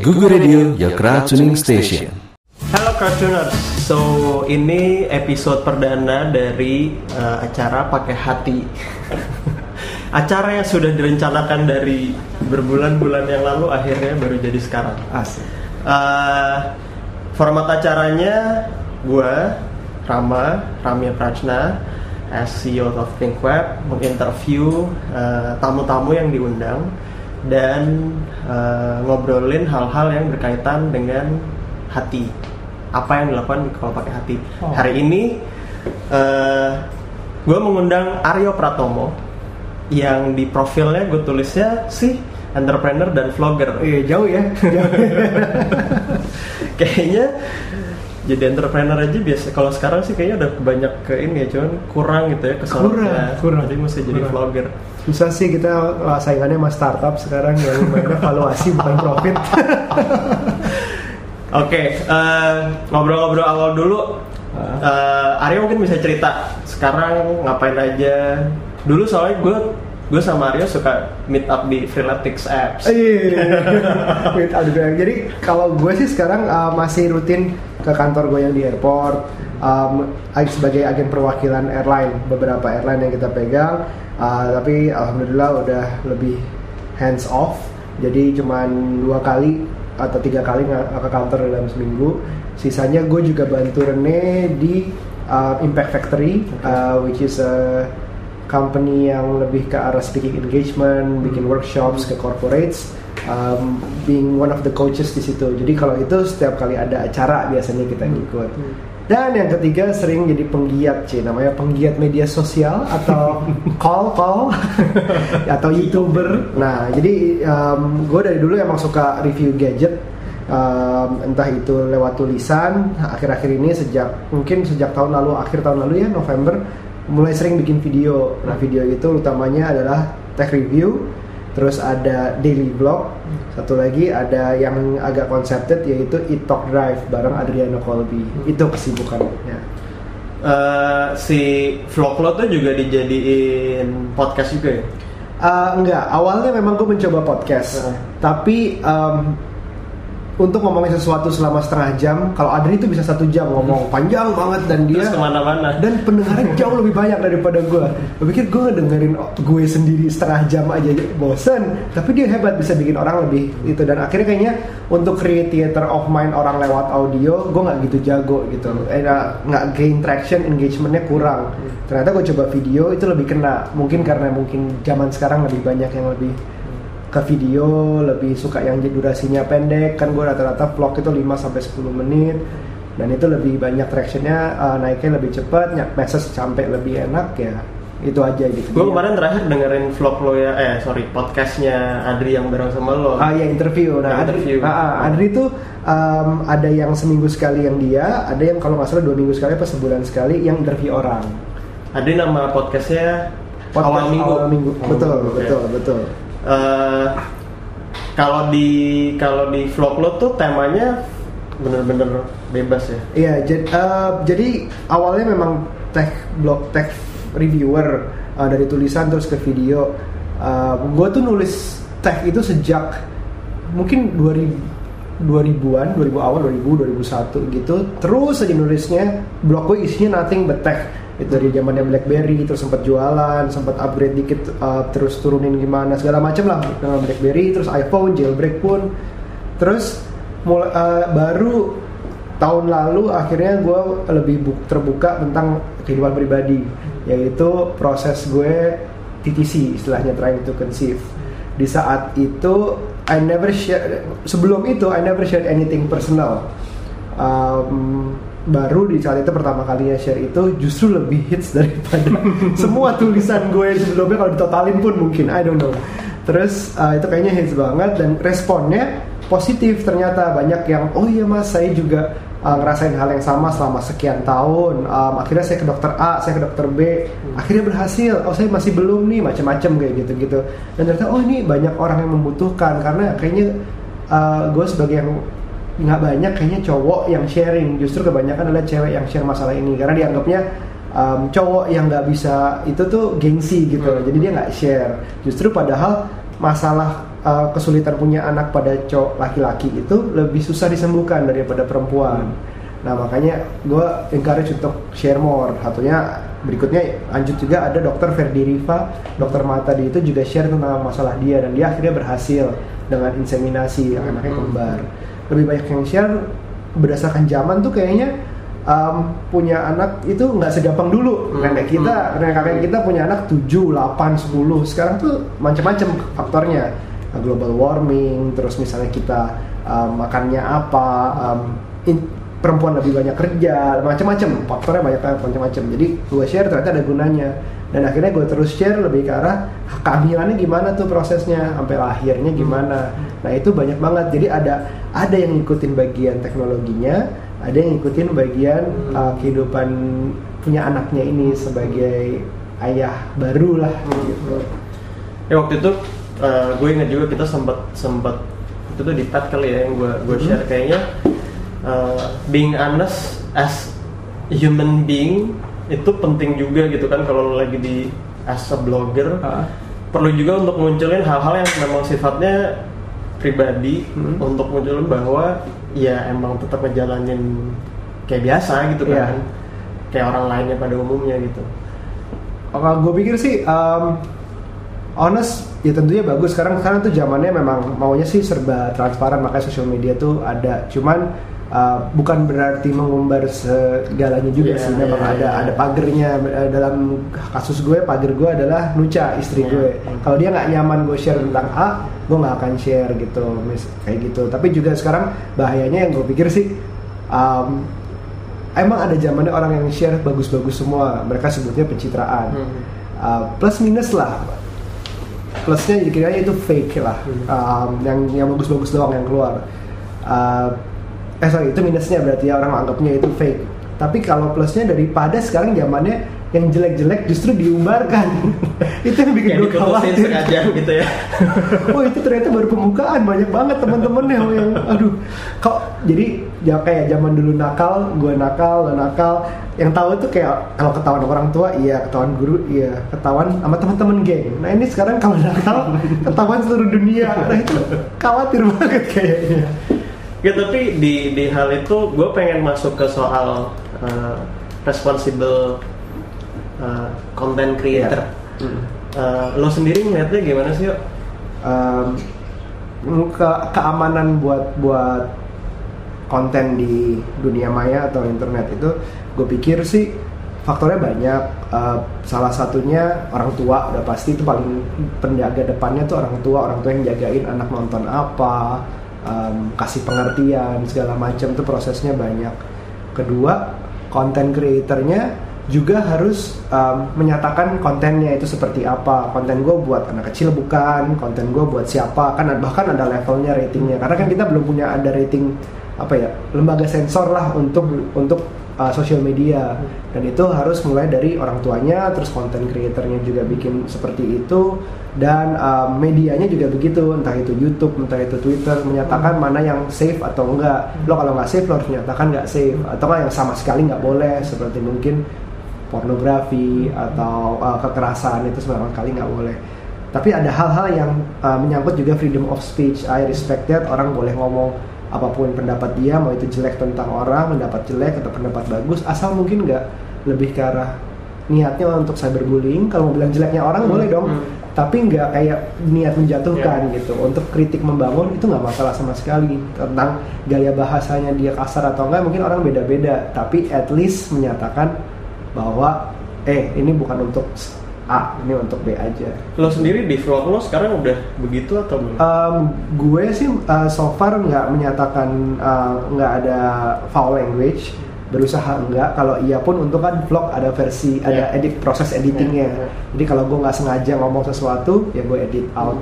Google Radio, your crowd tuning station. Halo Cartooners, so ini episode perdana dari uh, acara pakai hati. acara yang sudah direncanakan dari berbulan-bulan yang lalu akhirnya baru jadi sekarang. Asik. Uh, format acaranya gue Rama Ramya Prachna as CEO of ThinkWeb menginterview uh, tamu-tamu yang diundang dan uh, ngobrolin hal-hal yang berkaitan dengan hati apa yang dilakukan kalau pakai hati Oh. hari ini uh, gue mengundang Aryo Pratomo yang di profilnya gue tulisnya sih entrepreneur dan vlogger Iya jauh ya. Jauh. kayaknya jadi entrepreneur aja biasa kalau sekarang sih kayaknya udah banyak ke ini ya cuman kurang gitu ya kesorotnya Kurang, kurang. jadi mesti jadi Kurang. vlogger Susah sih kita uh, saingannya sama startup sekarang yang mainnya valuasi bukan profit. oke eh, ngobrol-ngobrol awal dulu Eh, Aryo mungkin bisa cerita sekarang ngapain aja dulu soalnya gue gue sama Aryo suka meet up di Freeletics apps Iya. Wait, aduh, bilang. Jadi kalau gue sih sekarang uh, masih rutin ke kantor gue yang di airport um, ag- sebagai agen perwakilan airline beberapa airline yang kita pegang. Uh, tapi alhamdulillah udah lebih hands off. Jadi cuman dua kali atau tiga kali ke kantor dalam seminggu. Sisanya gue juga bantu Rene di uh, Impact Factory, uh, which is a company yang lebih ke arah speaking engagement, bikin workshops ke corporates, um, being one of the coaches di situ. Jadi kalau itu setiap kali ada acara biasanya kita ngikut. Dan yang ketiga sering jadi penggiat, C, namanya penggiat media sosial atau call call atau youtuber. Nah, jadi um, gue dari dulu emang suka review gadget. Um, entah itu lewat tulisan akhir-akhir ini sejak mungkin sejak tahun lalu akhir tahun lalu ya November mulai sering bikin video. Nah, video itu utamanya adalah tech review, terus ada daily vlog, satu lagi ada yang agak concepted yaitu Eat Talk Drive bareng Adriano Colby. Itu kesibukannya. Eh, si vlog lo tuh juga dijadiin podcast juga ya Eh, enggak, awalnya memang gue mencoba podcast, Heeh. tapi em, untuk ngomongin sesuatu selama setengah jam, kalau Adri itu bisa satu jam ngomong. Panjang banget dan dia terus ke mana-mana. Dan pendengarnya jauh lebih banyak daripada gue. Gue pikir gue ngedengerin gue sendiri setengah jam aja bosen, tapi dia hebat bisa bikin orang lebih itu. Dan akhirnya kayaknya untuk create theater of mind orang lewat audio, gue nggak gitu jago gitu, eh, nggak nggak gain traction, engagementnya kurang. Ternyata gue coba video itu lebih kena, mungkin karena mungkin zaman sekarang lebih banyak yang lebih ke video lebih suka yang durasinya pendek kan gue rata-rata vlog itu 5 sampai 10 menit dan itu lebih banyak tractionnya uh, naiknya lebih cepat nyak message sampai lebih enak ya itu aja gitu gue kemarin terakhir dengerin vlog lo ya eh sorry podcastnya Adri yang bareng sama lo Ah ya interview. Nah, Ya, Adri, interview. ah, ah, Adri tuh um, ada yang seminggu sekali yang dia, ada yang kalau nggak salah dua minggu sekali apa sebulan sekali yang interview orang. Adri nama podcastnya Podcast awal minggu Awal minggu. Betul, minggu, oke. betul, betul. Eh, kalau di kalau di vlog lo tuh temanya bener-bener bebas ya Iya, jadi, jadi awalnya memang tech blog tech reviewer uh, dari tulisan terus ke video. gue tuh nulis tech itu sejak mungkin 2000 2000-an, 2000 awal, 2000, 2001 gitu. Terus aja nulisnya, blog gue isinya nothing but tech. Itu dari zamannya BlackBerry, terus sempat jualan, sempat upgrade dikit, uh, terus turunin gimana segala macam lah dengan BlackBerry, terus iPhone, jailbreak pun. Terus mulai uh, baru tahun lalu akhirnya gue lebih bu- terbuka tentang kehidupan pribadi, yaitu proses gue TTC istilahnya trying to conceive. Di saat itu I never share sebelum itu I never share anything personal. Um, baru di saat itu pertama kalinya share itu justru lebih hits daripada semua tulisan gue sebelumnya kalau ditotalin pun mungkin I don't know. Terus uh, itu kayaknya hits banget dan responnya positif ternyata banyak yang oh iya mas saya juga uh, ngerasain hal yang sama selama sekian tahun. Um, akhirnya saya ke dokter A, saya ke dokter B, akhirnya berhasil. Oh saya masih belum nih macam-macam kayak gitu-gitu. Dan ternyata oh ini banyak orang yang membutuhkan karena kayaknya uh, gue sebagai yang nggak banyak kayaknya cowok yang sharing justru kebanyakan adalah cewek yang share masalah ini karena dianggapnya um, cowok yang nggak bisa itu tuh gengsi gitu loh Hmm. jadi dia nggak share justru padahal masalah uh, kesulitan punya anak pada cowok laki-laki itu lebih susah disembuhkan daripada perempuan. Nah makanya gue encourage untuk share more. Satunya berikutnya lanjut juga ada dokter Ferdi Riva, dokter mata di itu juga share tentang masalah dia dan dia akhirnya berhasil dengan inseminasi yang anaknya Hmm. Lebih banyak yang share berdasarkan zaman tuh kayaknya um, punya anak itu nggak segampang dulu. Hmm. Nenek kita, nenek kakek kita punya anak 7, 8, 10. Sekarang tuh macam-macam faktornya. Uh, Global warming, terus misalnya kita um, makannya apa, um, in- perempuan lebih banyak kerja, macam-macam faktornya banyak macam-macam. Jadi gue share ternyata ada gunanya dan akhirnya gue terus share lebih ke arah kehamilannya gimana tuh prosesnya sampai lahirnya gimana. Nah itu banyak banget. Jadi ada ada yang ngikutin bagian teknologinya, ada yang ngikutin bagian Hmm. uh, kehidupan punya anaknya ini sebagai ayah baru lah gitu. Ya waktu itu gue ingat juga kita sempat sempat itu tuh di pet kali ya yang gue gue Mhm. share kayaknya uh, being honest as human being itu penting juga gitu kan kalau lagi di as a blogger Ah. perlu juga untuk munculin hal-hal yang memang sifatnya pribadi Mhm. untuk munculin bahwa ya emang tetap ngejalanin kayak biasa gitu kan kayak orang lainnya pada umumnya gitu Kalau gue pikir sih, um, honest ya tentunya bagus. Sekarang sekarang tuh zamannya memang maunya sih serba transparan, makanya sosial media tuh ada. Cuman uh, bukan berarti mengumbar segalanya juga Iya, sih. Memang iya, ada iya. ada pagernya. Uh, Dalam kasus gue, pagar gue adalah Nucha istri Iya. gue. Kalau dia nggak nyaman gue share tentang A, gue nggak akan share gitu, mis kayak gitu. Tapi juga sekarang bahayanya yang gue pikir sih. um, Emang ada zamannya orang yang share bagus-bagus semua, mereka sebutnya pencitraan Hmm. uh, plus minus lah plusnya dikiranya itu fake lah Um, yang yang bagus-bagus doang yang keluar Uh, eh sorry itu minusnya berarti ya orang anggapnya itu fake. Tapi kalau plusnya daripada sekarang zamannya yang jelek-jelek justru diumbarkan. Itu yang bikin gue khawatir. sengaja gitu ya. Oh itu ternyata baru pembukaan banyak banget teman-teman yang yang aduh. Kok jadi ya kayak zaman dulu nakal gue nakal lo nakal. Yang tahu tuh kayak kalau ketahuan orang tua iya. Ketahuan guru iya. Ketahuan sama teman-teman geng. Nah ini sekarang kalau nakal ketahuan seluruh dunia. Nah itu khawatir banget kayaknya Ya tapi di di hal itu gue pengen masuk ke soal uh, responsible uh, content creator. Uh, lo sendiri ngeliatnya gimana sih? Yuk? um, ke keamanan buat buat konten di dunia maya atau internet itu gue pikir sih faktornya banyak Uh, salah satunya orang tua udah pasti itu paling penjaga depannya tuh orang tua orang tua yang jagain anak nonton apa um, kasih pengertian segala macam tuh prosesnya banyak. Kedua konten creatornya juga harus um, menyatakan kontennya itu seperti apa. Konten gue buat anak kecil bukan konten gue buat siapa. Kan bahkan ada levelnya ratingnya. Karena kan kita belum punya ada rating apa ya lembaga sensor lah untuk untuk uh, sosial media. Dan itu harus mulai dari orang tuanya terus konten creatornya juga bikin seperti itu. Dan um, medianya juga begitu entah itu YouTube entah itu Twitter menyatakan mana yang safe atau enggak. Lo kalau nggak safe lo harus menyatakan nggak safe atau yang sama sekali nggak boleh seperti mungkin pornografi atau uh, kekerasan itu sama sekali nggak boleh. Tapi ada hal-hal yang uh, menyangkut juga freedom of speech. I respect that orang boleh ngomong apa pun pendapat dia mau itu jelek tentang orang pendapat jelek atau pendapat bagus asal mungkin nggak lebih ke arah niatnya untuk cyberbullying. Kalau mau bilang jeleknya orang Hmm, boleh dong. Hmm. tapi nggak kayak niat menjatuhkan Ya. gitu. Untuk kritik membangun itu nggak masalah sama sekali. Tentang gaya bahasanya dia kasar atau enggak mungkin orang beda-beda. Tapi at least menyatakan bahwa eh ini bukan untuk A ini untuk B aja. Lo sendiri di vlog lo sekarang udah begitu atau belum? Um, gue sih uh, so far nggak menyatakan uh, nggak ada foul language. Berusaha enggak kalau iya pun untuk kan vlog ada versi ada Ya. edit proses editingnya. Ya, ya. jadi kalau gue nggak sengaja ngomong sesuatu ya gue edit out.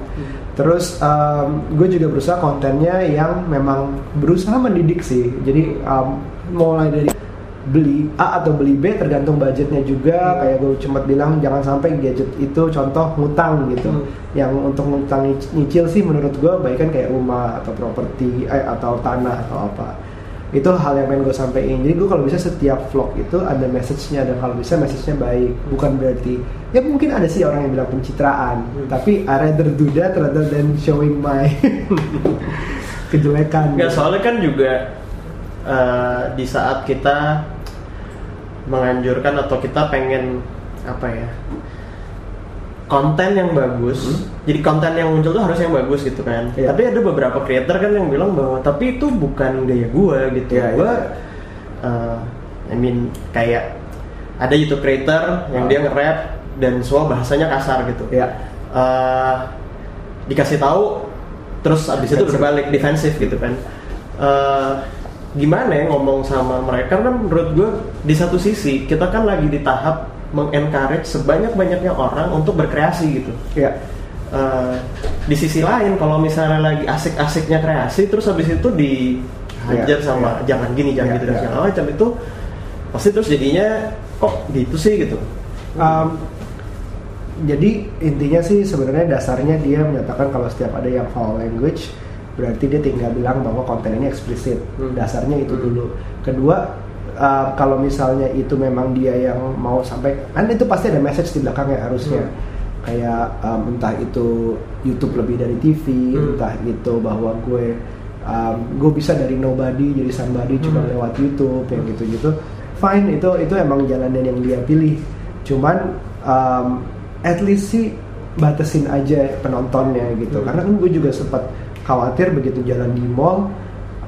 Terus um, gue juga berusaha kontennya yang memang berusaha mendidik sih. Jadi um, mulai dari beli A atau beli B tergantung budgetnya juga. Kayak gue cuma bilang jangan sampai gadget itu contoh ngutang gitu. Hmm. yang untuk ngutang nyicil sih menurut gue baik kan kayak rumah atau properti eh, atau tanah atau apa. Itu hal yang pengen gue sampaikan. Jadi gue kalau bisa setiap vlog itu ada message-nya dan kalau bisa message-nya baik. Bukan berarti ya mungkin ada sih orang yang bilang pencitraan tapi I rather do that rather than showing my kejelekan. Nggak soalnya kan juga eh, di saat kita menganjurkan atau kita pengen apa ya konten yang bagus jadi konten yang muncul tuh harus yang bagus gitu kan Iya. tapi ada beberapa creator kan yang bilang bahwa tapi itu bukan gaya gua gitu Iya, gua iya. eh, I mean kayak ada YouTube creator yang Ah. dia nge-rap dan semua bahasanya kasar gitu ya eh, dikasih tahu terus abis itu Defensif. berbalik defensif gitu kan Eh, gimana ya ngomong sama mereka? Karena menurut gue di satu sisi kita kan lagi di tahap mengencourage sebanyak banyaknya orang untuk berkreasi gitu. Ya Eh, di sisi lain kalau misalnya lagi asik-asiknya kreasi terus habis itu dihajar Iya, sama iya. jangan gini jangan Iya, gitu dan iya. segala macam itu pasti terus jadinya kok gitu sih? gitu. Um, jadi intinya sih sebenarnya dasarnya dia menyatakan kalau setiap ada yang foul language berarti dia tinggal bilang bahwa konten ini eksplisit. Hmm. Dasarnya itu Hmm. dulu. Kedua uh, kalau misalnya itu memang dia yang mau sampai kan itu pasti ada message di belakangnya harusnya. Hmm. Kayak um, entah itu YouTube lebih dari TV, Hmm. entah itu bahwa gue um, gue bisa dari nobody jadi somebody cuma Hmm. lewat YouTube yang gitu-gitu. Fine itu itu emang jalanan yang dia pilih. Cuman um, at least sih batasin aja penontonnya gitu. Hmm. Karena kan gue juga sempat khawatir begitu jalan di mall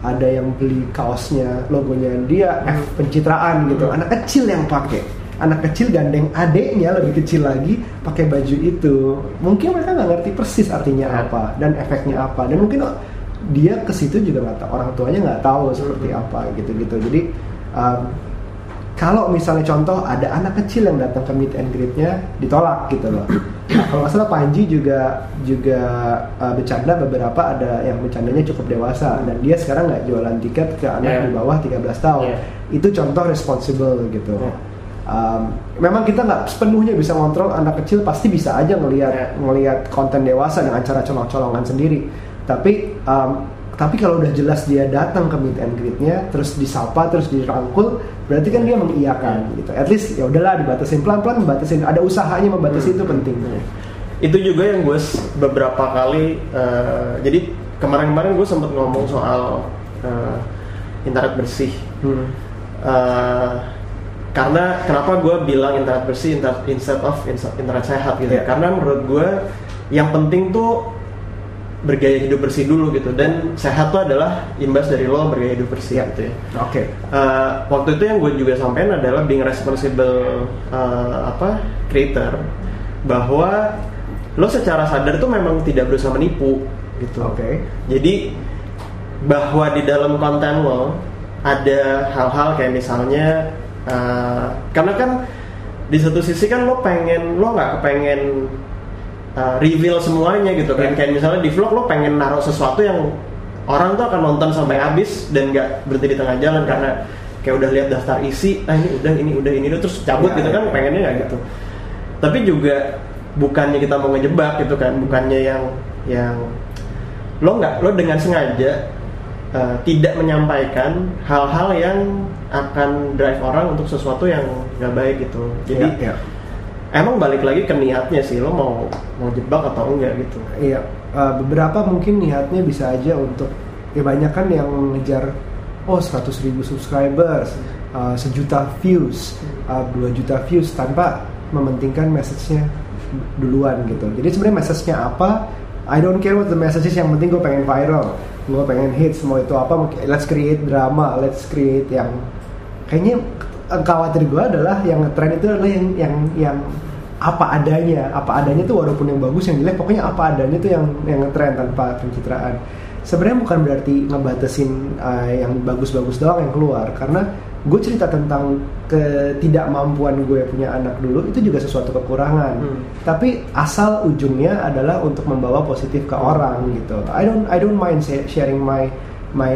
ada yang beli kaosnya logonya dia F pencitraan gitu. Hmm. Anak kecil yang pakai. Anak kecil gandeng adeknya lebih kecil lagi pakai baju itu. Mungkin mereka nggak ngerti persis artinya Ya. apa dan efeknya apa. Dan mungkin dia ke situ juga nggak tahu orang tuanya nggak tahu seperti Hmm. apa gitu-gitu. Jadi um, kalau misalnya contoh ada anak kecil yang datang ke meet and greet-nya ditolak gitu loh. Nah, kalau nggak salah Panji juga juga uh, bercanda beberapa ada yang bercandanya cukup dewasa dan dia sekarang nggak jualan tiket ke anak Yeah. di bawah 13 tahun. Yeah. Itu contoh responsible gitu. Yeah. Um, memang kita nggak sepenuhnya bisa ngontrol anak kecil pasti bisa aja ngelihat Yeah. ngelihat konten dewasa dengan cara colong-colongan sendiri. Tapi um, tapi kalau udah jelas dia datang ke meet and greet-nya, terus disapa, terus dirangkul, berarti kan dia mengiyakan Hmm. gitu. At least ya udahlah dibatasin pelan-pelan, batasin. Ada usahanya membatasi Hmm. itu penting. itu juga yang gue beberapa kali eh, jadi kemarin-kemarin gue sempat ngomong soal eh, internet bersih Hmm. Eh, karena kenapa gue bilang internet bersih inter- instead of internet sehat gitu Iya. karena menurut gue yang penting tuh bergaya hidup bersih dulu gitu dan sehat tuh adalah imbas dari lo bergaya hidup bersih Iya. gitu ya Oke. Eh, waktu itu yang gue juga sampaikan adalah being responsible eh, apa creator bahwa lo secara sadar tuh memang tidak berusaha menipu gitu. Oke. Jadi bahwa di dalam konten lo ada hal-hal kayak misalnya eh, karena kan di satu sisi kan lo pengen lo nggak kepengen uh, reveal semuanya gitu kan Iya. kayak misalnya di vlog lo pengen naruh sesuatu yang orang tuh akan nonton sampai habis dan nggak berhenti di tengah jalan karena kayak udah lihat daftar isi ah ini udah ini udah ini udah terus cabut Iya, gitu kan iya. pengennya nggak gitu tapi juga bukannya kita mau ngejebak gitu kan bukannya yang yang lo nggak lo dengan sengaja uh, tidak menyampaikan hal-hal yang akan drive orang untuk sesuatu yang nggak baik gitu jadi Iya, iya. Emang balik lagi ke niatnya sih lo mau mau jebak atau enggak gitu Iya, uh, beberapa mungkin niatnya bisa aja untuk ya banyak kan yang ngejar oh 100 ribu subscribers, uh, sejuta views, uh, 2 juta views tanpa mementingkan message-nya duluan gitu. Jadi sebenarnya message-nya apa? I don't care what the message is, yang penting gue pengen viral, gue pengen hits, mau itu apa, let's create drama, let's create yang kayaknya eh, khawatir gue adalah yang ngetren itu adalah yang yang yang apa adanya apa adanya tuh walaupun yang bagus yang jelek pokoknya apa adanya tuh yang yang ngetren tanpa pencitraan. Sebenarnya bukan berarti ngebatasin uh, yang bagus-bagus doang yang keluar karena gue cerita tentang ketidakmampuan gue punya anak dulu itu juga sesuatu kekurangan. Hmm. tapi asal ujungnya adalah untuk membawa positif ke orang gitu. I don't I don't mind sharing my my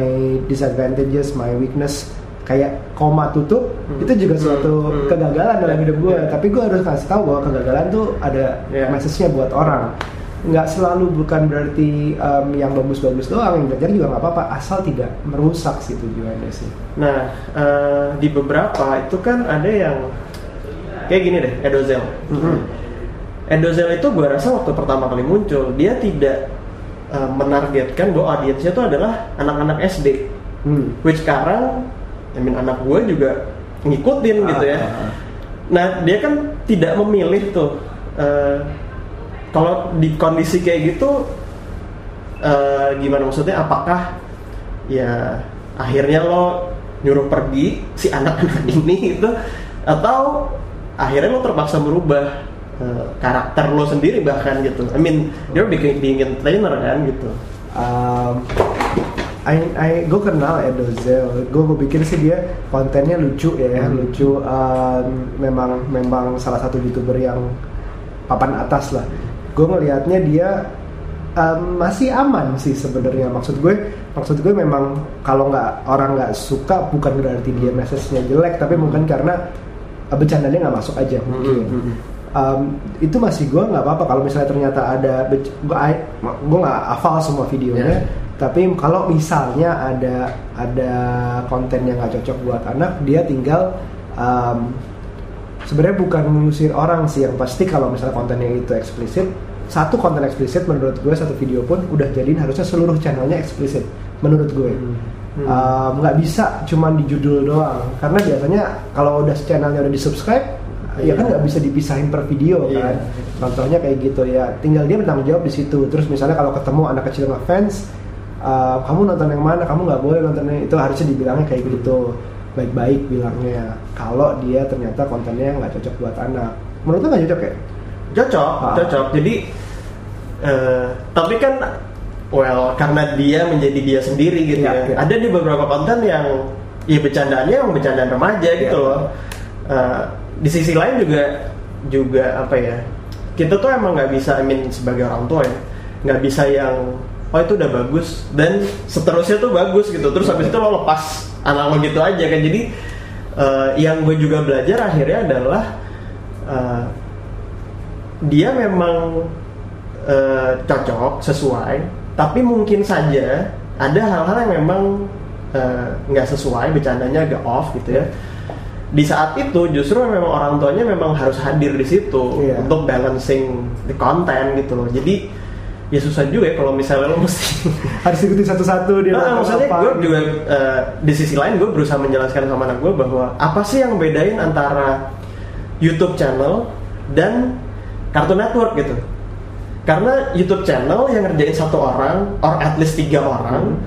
disadvantages my weakness kayak koma tutup Hmm. itu juga suatu Hmm. Hmm. kegagalan dalam hidup gue Yeah. tapi gue harus kasih tahu bahwa kegagalan tuh ada Yeah. message-nya buat orang nggak selalu bukan berarti em, yang bagus-bagus doang yang belajar juga nggak apa-apa asal tidak merusak sih tujuannya sih Nah, eh, di beberapa itu kan ada yang kayak gini deh, Edozel. Edozel itu gue rasa waktu pertama kali muncul, dia tidak eh, menargetkan bahwa audiensnya itu adalah anak-anak SD. Hmm. Which sekarang, I mean, anak gue juga ngikutin gitu ya. Ah, ah, ah. Nah, dia kan tidak memilih tuh. eh, kalau di kondisi kayak gitu, eh, gimana maksudnya? Apakah ya akhirnya lo nyuruh pergi si anak-anak ini gitu, atau akhirnya lo terpaksa merubah eh, karakter lo sendiri bahkan gitu. I mean, you're being, being entertainer kan gitu. um, I, I, gue kenal Edozel, gue gue pikir sih dia kontennya lucu ya, Hmm. lucu. um, memang memang salah satu youtuber yang papan atas lah. Gue ngelihatnya dia um, masih aman sih sebenarnya. Maksud gue, maksud gue memang kalau nggak orang nggak suka bukan berarti dia message-nya jelek, tapi mungkin karena uh, bercandanya nggak masuk aja mungkin. Hmm, Um, itu masih gue nggak apa-apa kalau misalnya ternyata ada gue gue nggak hafal semua videonya Ya. Tapi kalau misalnya ada ada konten yang nggak cocok buat anak dia tinggal um, sebenarnya bukan mengusir orang sih. Yang pasti kalau misalnya kontennya itu eksplisit satu konten eksplisit menurut gue satu video pun udah jadiin harusnya seluruh channelnya eksplisit menurut gue. Hmm. Um, nggak bisa cuman di judul doang. Karena biasanya kalau udah channelnya udah di subscribe ya kan nggak bisa dipisahin per video Iya. kan. Contohnya kayak gitu ya. Tinggal dia bertanggung jawab di situ. Terus misalnya kalau ketemu anak kecil ngefans uh, kamu nonton yang mana kamu nggak boleh nonton yang itu harusnya dibilangnya kayak gitu baik-baik bilangnya kalau dia ternyata kontennya nggak cocok buat anak menurut lo nggak cocok ya Cocok, Ah. cocok. Jadi, eh, tapi kan, well, karena dia menjadi dia sendiri gitu Iya, ya. iya. Ada di beberapa konten yang, ya bercandaannya yang bercandaan remaja gitu Iya. loh. Eh, di sisi lain juga, juga apa ya? Kita tuh emang nggak bisa, I mean sebagai orang tua ya, nggak bisa yang oh itu udah bagus dan seterusnya tuh bagus gitu. Terus habis itu lo lepas anak lo gitu aja kan. Jadi eh, yang gue juga belajar akhirnya adalah eh, dia memang eh, cocok sesuai tapi mungkin saja ada hal-hal yang memang nggak sesuai bercandanya agak off gitu ya di saat itu justru memang orang tuanya memang harus hadir di situ Iya. untuk balancing the content gitu loh jadi ya susah juga ya kalau misalnya lo mesti harus ikuti satu-satu dia Nah, maksudnya apa gue gitu. juga eh, di sisi lain gue berusaha menjelaskan sama anak gue bahwa apa sih yang bedain antara YouTube channel dan Cartoon Network gitu. Karena YouTube channel yang ngerjain satu orang, or at least tiga orang,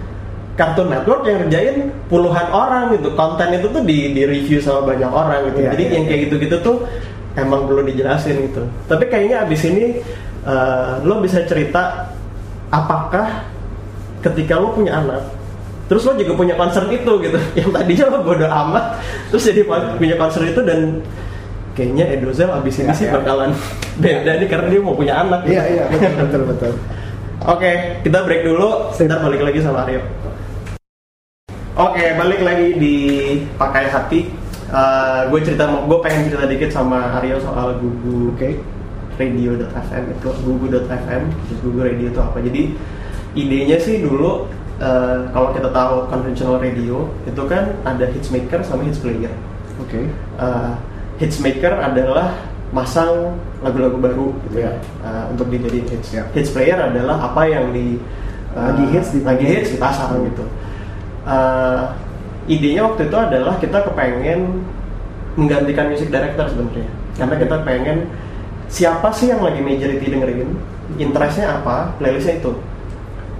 Cartoon Network yang ngerjain puluhan orang gitu. Konten itu tuh di, di review sama banyak orang gitu. Iya, Jadi iya, yang iya. kayak gitu-gitu tuh emang perlu dijelasin gitu. Tapi kayaknya abis ini eh, lo bisa cerita apakah ketika lo punya anak terus lo juga punya concern itu gitu yang tadinya lo bodo amat terus jadi punya concern itu dan kayaknya Edozel abis ini Ya, sih ya. bakalan beda nih karena dia mau punya anak iya iya betul betul betul Oke, kita break dulu. Sip. Ntar balik lagi sama Aryo. Oke, balik lagi di pakai hati. gue cerita, gue pengen cerita dikit sama Aryo soal Gugu oke radio.fm itu gugu.fm Gugu Radio itu apa. Jadi idenya sih dulu eh, kalau kita tahu conventional radio itu kan ada hitsmaker sama hits player oke. Eh, hitsmaker adalah masang lagu-lagu baru gitu ya eh, untuk dijadiin hits. Ya. hits player adalah apa yang di eh, Lagi hits di- lagi hits dipasang gitu. Eh, idenya waktu itu adalah kita kepengen menggantikan music director sebenarnya. Karena kita pengen siapa sih yang lagi majority dengerin? Interestnya apa? Playlistnya itu?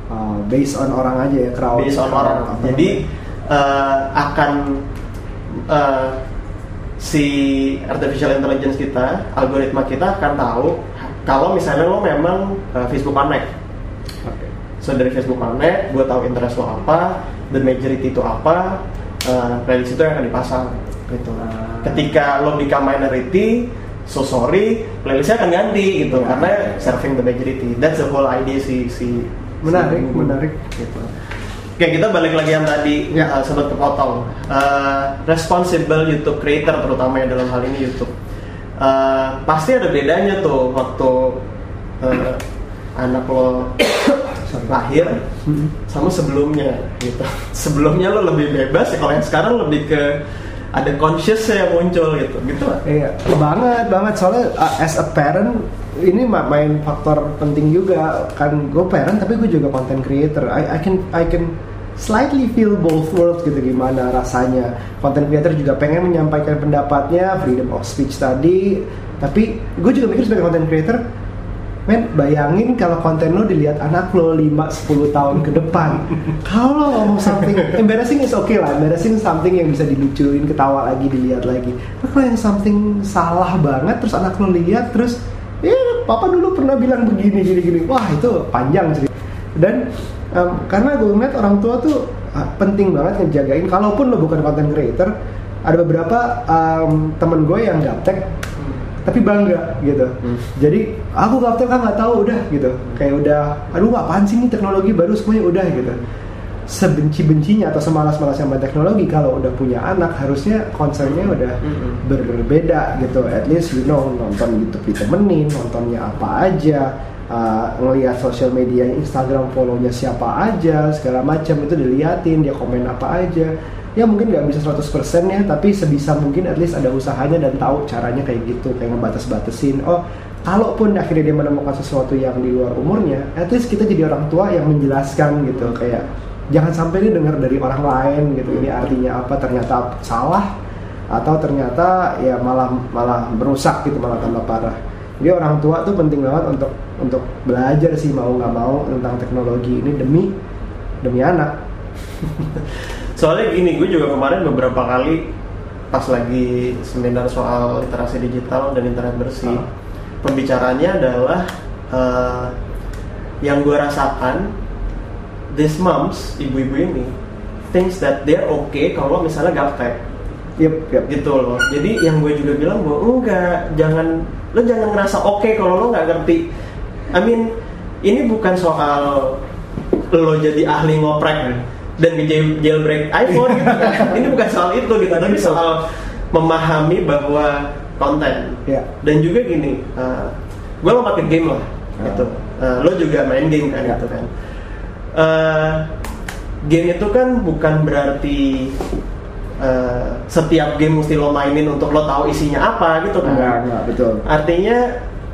Uh, based on orang aja ya crowd. Based on orang. Apa jadi eh, akan eh, si artificial intelligence kita algoritma kita akan tahu kalau misalnya lo memang eh, Facebook Connect. Oke. so dari Facebook Connect gue tahu interest lo apa the majority itu apa eh, playlist itu yang akan dipasang. Gitu ketika lo become minority so sorry playlistnya akan ganti gitu Ya. karena serving the majority that's the whole idea si si Menarik, si menarik. gitu. Oke kita balik lagi yang tadi Ya. uh, sempat kepotong Uh, responsible YouTube creator terutama yang dalam hal ini YouTube Uh, pasti ada bedanya tuh waktu uh, anak lo lahir sama sebelumnya gitu sebelumnya lo lebih bebas ya kalau yang sekarang lebih ke ada conscious yang muncul gitu gitu. Iya, banget banget soalnya uh, as a parent ini ma- main faktor penting juga kan gue parent tapi gue juga content creator. I, I can I can slightly feel both worlds gitu gimana rasanya. Content creator juga pengen menyampaikan pendapatnya, freedom of speech tadi. Tapi gue juga mikir sebagai content creator, men bayangin kalau konten lo dilihat anak lo 5-10 tahun ke depan. kalau lo ngomong something embarrassing is okay lah, embarrassing something yang bisa dilucuin, ketawa lagi, dilihat lagi. Tapi kalau yang something salah banget terus anak lo lihat terus ya papa dulu pernah bilang begini gini gini wah itu panjang cerita dan em, karena gue ngeliat orang tua tuh ah, penting banget ngejagain kalaupun lo bukan content creator ada beberapa em, temen gue yang gaptek tapi bangga gitu. Jadi aku gaptek kan nggak tahu udah gitu. Kayak udah aduh apaan sih ini teknologi baru semuanya udah gitu. Sebenci-bencinya atau semalas-malasnya sama teknologi kalau udah punya anak harusnya concernnya udah Mm-mm. berbeda gitu. At least you know nonton YouTube ditemenin nontonnya apa aja uh, ngelihat sosial media Instagram follow-nya siapa aja segala macam itu diliatin dia komen apa aja. Ya mungkin nggak bisa 100% ya tapi sebisa mungkin at least ada usahanya dan tahu caranya kayak gitu kayak ngebatas-batasin. Oh kalaupun akhirnya dia menemukan sesuatu yang di luar umurnya at least kita jadi orang tua yang menjelaskan gitu kayak jangan sampai dia dengar dari orang lain gitu. Ini artinya apa? Ternyata salah atau ternyata ya malah malah merusak gitu malah tambah parah. Jadi orang tua tuh penting banget untuk untuk belajar sih mau nggak mau tentang teknologi ini demi demi anak Soalnya gini, gue juga kemarin beberapa kali pas lagi seminar soal literasi digital dan internet bersih, Ah. pembicaranya adalah eh, yang gue rasakan, these moms, ibu-ibu ini, thinks that they're okay kalau misalnya gaptek yep, yep. gitu loh. Jadi yang gue juga bilang bahwa enggak, jangan lo jangan ngerasa oke kalau lo nggak ngerti. I mean, ini bukan soal lo jadi ahli ngoprek dan jailbreak iPhone gitu kan. ini bukan soal itu gitu, tapi soal memahami bahwa konten. Ya. Dan juga gini, gue lompat ke game lah, Ah. gitu. Eh, lo juga main game kan, Ya. gitu kan. Eh, game itu kan bukan berarti eh, setiap game mesti lo mainin untuk lo tahu isinya apa gitu kan. enggak enggak betul Artinya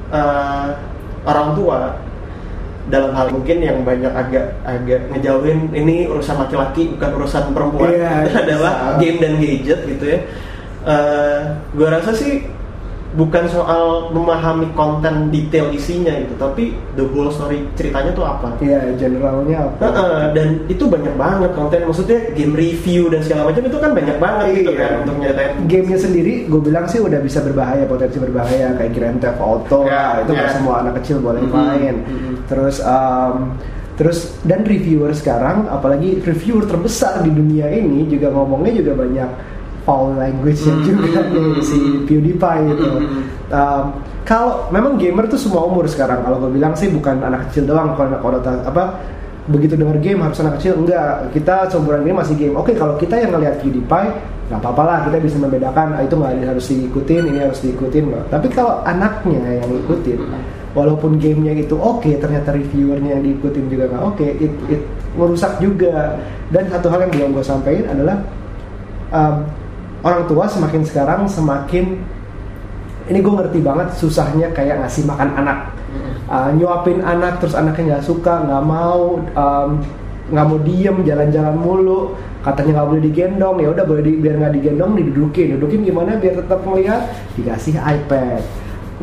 eh, orang tua dalam hal mungkin yang banyak agak agak ngejauhin ini urusan laki-laki bukan urusan perempuan Iya, itu adalah bisa. game dan gadget gitu ya. Eh gue rasa sih bukan soal memahami konten detail isinya gitu, tapi the whole story ceritanya tuh apa. Iya, generalnya apa? Heeh, dan itu banyak banget konten maksudnya game review dan segala macam itu kan banyak banget gitu Iya. kan untuk nyeritain Gamenya sendiri, gue bilang sih udah bisa berbahaya, potensi berbahaya kayak Grand Theft Auto, Ya, lah, itu ya. nggak semua anak kecil boleh Mhm, main. mhm. Terus, um, terus dan reviewer sekarang, apalagi reviewer terbesar di dunia ini juga ngomongnya juga banyak foul language Mhm, juga mhm, nih si PewDiePie gitu. Mhm. Um, kalau memang gamer tuh semua umur sekarang, kalau gue bilang sih bukan anak kecil doang, kalau kalau ta- apa begitu dengar game harus anak kecil. Enggak. Kita seumuran ini masih game. Oke kalau kita yang ngelihat PewDiePie nggak apa-apa lah. Kita bisa membedakan ah, itu nggak harus diikutin ini harus diikutin. Nggak. Tapi kalau anaknya yang ngikutin walaupun gamenya itu oke ternyata reviewernya yang diikutin juga nggak oke it, it merusak juga. Dan satu hal yang belum gue sampaikan adalah um, orang tua semakin sekarang semakin ini gue ngerti banget susahnya kayak ngasih makan anak. Uh, nyuapin anak terus anaknya nggak suka nggak mau um, nggak mau diem jalan-jalan mulu. Katanya nggak boleh digendong ya udah boleh di, biar nggak digendong didudukin. Dudukin gimana biar tetap melihat dikasih iPad.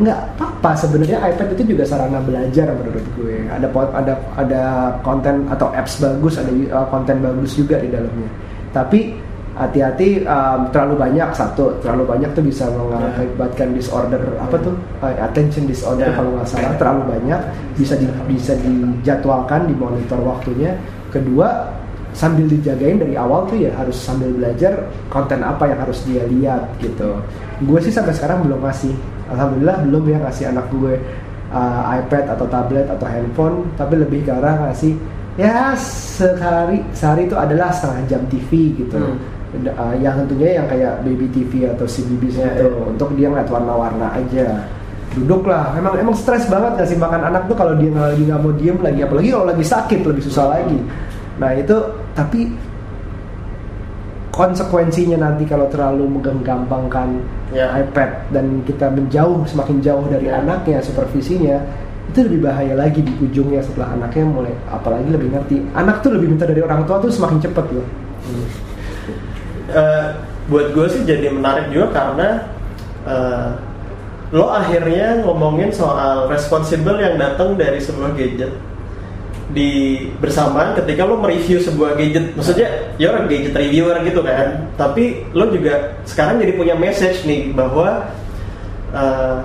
Nggak apa-apa sebenarnya iPad itu juga sarana belajar menurut gue. Ada ada ada konten atau apps bagus ada uh, konten bagus juga di dalamnya. Tapi hati-hati um, terlalu banyak satu terlalu banyak tuh bisa mengakibatkan disorder apa tuh? Uh, attention disorder Ya. kalau nggak salah terlalu banyak bisa di, bisa dijadwalkan dimonitor waktunya. Kedua sambil dijagain dari awal tuh ya harus sambil belajar konten apa yang harus dia lihat gitu. Gue sih sampai sekarang belum ngasih alhamdulillah belum ya ngasih anak gue uh, iPad atau tablet atau handphone tapi lebih ke arah ngasih ya sehari sehari itu adalah setengah jam TV gitu. Hmm. Uh, yang tentunya yang kayak baby TV atau CBBS Ya, gitu ya. untuk dia ngeliat warna-warna aja. Duduk lah emang emang stres banget ngasih makan anak tuh kalau dia nggak lagi nggak mau diem lagi. Apalagi kalau lagi sakit lebih susah lagi. Nah itu tapi konsekuensinya nanti kalau terlalu menggampangkan Ya. iPad dan kita menjauh semakin jauh dari Ya. anaknya supervisinya itu lebih bahaya lagi di ujungnya setelah anaknya mulai apalagi lebih ngerti. Anak tuh lebih minta dari orang tua tuh semakin cepet loh Eh, buat gue sih jadi menarik juga karena eh, lo akhirnya ngomongin soal responsible yang datang dari sebuah gadget. Di bersamaan ketika lo mereview sebuah gadget. Maksudnya ya orang gadget reviewer gitu kan. Tapi lo juga sekarang jadi punya message nih bahwa eh,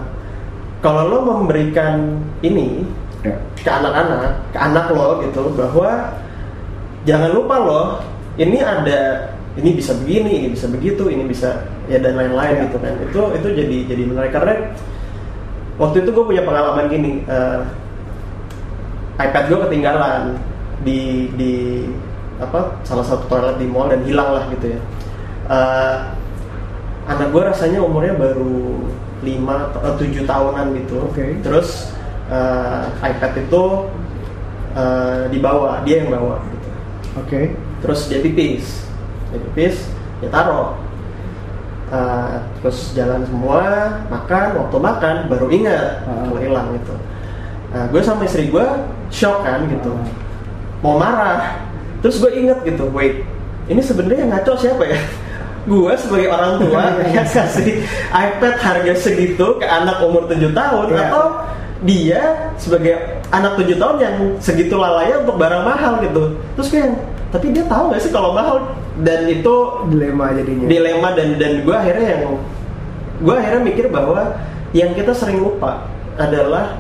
kalau lo memberikan ini ya. ke anak-anak, ke anak lo gitu bahwa jangan lupa lo ini ada ini bisa begini, ini bisa begitu, ini bisa ya dan lain-lain Ya. gitu kan. Itu itu jadi jadi menarik karena waktu itu gue punya pengalaman gini, eh, iPad gue ketinggalan di di apa salah satu toilet di mall dan hilang lah gitu ya. Eh, anak gue rasanya umurnya baru 5 atau 7 tahunan gitu. Oke. Terus eh, iPad itu eh, dibawa, dia yang bawa gitu. oke Terus dia pipis, dia pipis, dia taruh. Eh, terus jalan semua, makan, waktu makan baru ingat kalau hilang gitu. Nah, gue sama istri gue shock kan gitu, Ah. mau marah. Terus gue inget gitu, wait, ini sebenarnya yang ngaco siapa ya? gue sebagai orang tua yang kasih iPad harga segitu ke anak umur 7 tahun Iya. atau dia sebagai anak 7 tahun yang segitu lalanya untuk barang mahal gitu. Terus kayak, tapi dia tahu gak sih kalau mahal dan itu dilema jadinya. dilema dan dan gue akhirnya yang gue akhirnya mikir bahwa yang kita sering lupa adalah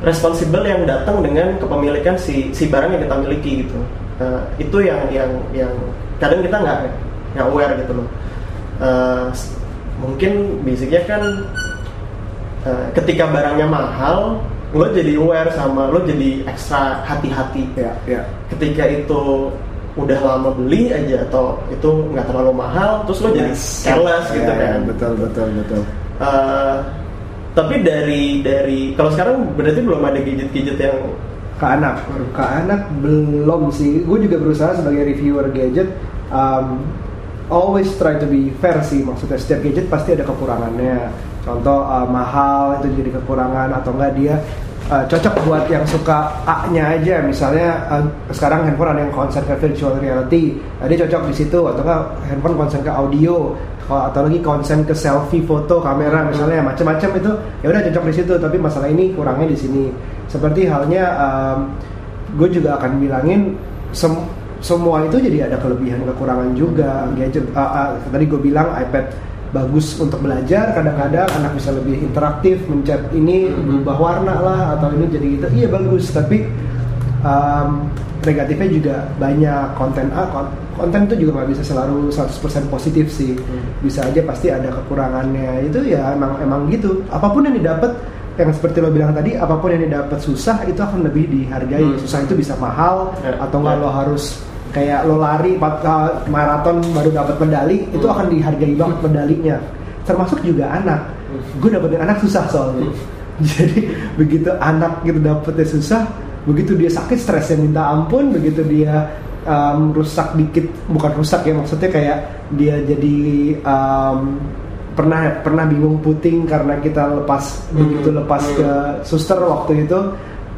responsibel yang datang dengan kepemilikan si si barang yang kita miliki gitu. Nah, itu yang yang yang kadang kita nggak nggak aware gitu loh. S- mungkin basicnya kan eh, ketika barangnya mahal lo jadi aware sama lo jadi ekstra hati-hati. Ya ya. Ketika itu udah lama beli aja atau itu nggak terlalu mahal terus lo jadi careless gitu Ya, kan. betul betul betul. Eh, tapi dari dari kalau sekarang berarti belum ada gadget-gadget yang ke anak ke anak belum sih. Gue juga berusaha sebagai reviewer gadget. Um, always try to be fair sih maksudnya setiap gadget pasti ada kekurangannya. Contoh uh, mahal itu jadi kekurangan. Atau enggak dia uh, cocok buat yang suka A-nya aja. Misalnya uh, sekarang handphone ada yang konsen ke virtual reality. Nah, dia cocok di situ. Atau enggak handphone konsen ke audio. Atau lagi konsen ke selfie foto kamera misalnya macam-macam itu ya udah cocok di situ. Tapi masalah ini kurangnya di sini. Seperti halnya um, gue juga akan bilangin sem- semua itu jadi ada kelebihan kekurangan juga. Gadget uh, uh, tadi gue bilang iPad bagus untuk belajar kadang-kadang anak bisa lebih interaktif mencet ini berubah warna lah atau ini jadi gitu. Iya bagus tapi um, negatifnya juga banyak. Konten A kon- konten itu juga nggak bisa selalu 100% positif sih. Bisa aja pasti ada kekurangannya. Itu ya emang emang gitu. Apa pun yang didapat yang seperti lo bilang tadi apa pun yang didapat susah itu akan lebih dihargai. Hmm. susah itu bisa mahal Ya, atau nggak ya. lo harus kayak lo lari kali maraton baru dapat medali itu Hmm. akan dihargai banget medalinya. Termasuk juga anak. Gue dapetin anak susah soalnya. Jadi begitu anak gitu dapetnya susah begitu dia sakit stresnya minta ampun begitu dia um, rusak dikit bukan rusak ya maksudnya kayak dia jadi um, pernah pernah bingung puting karena kita lepas begitu lepas ke suster waktu itu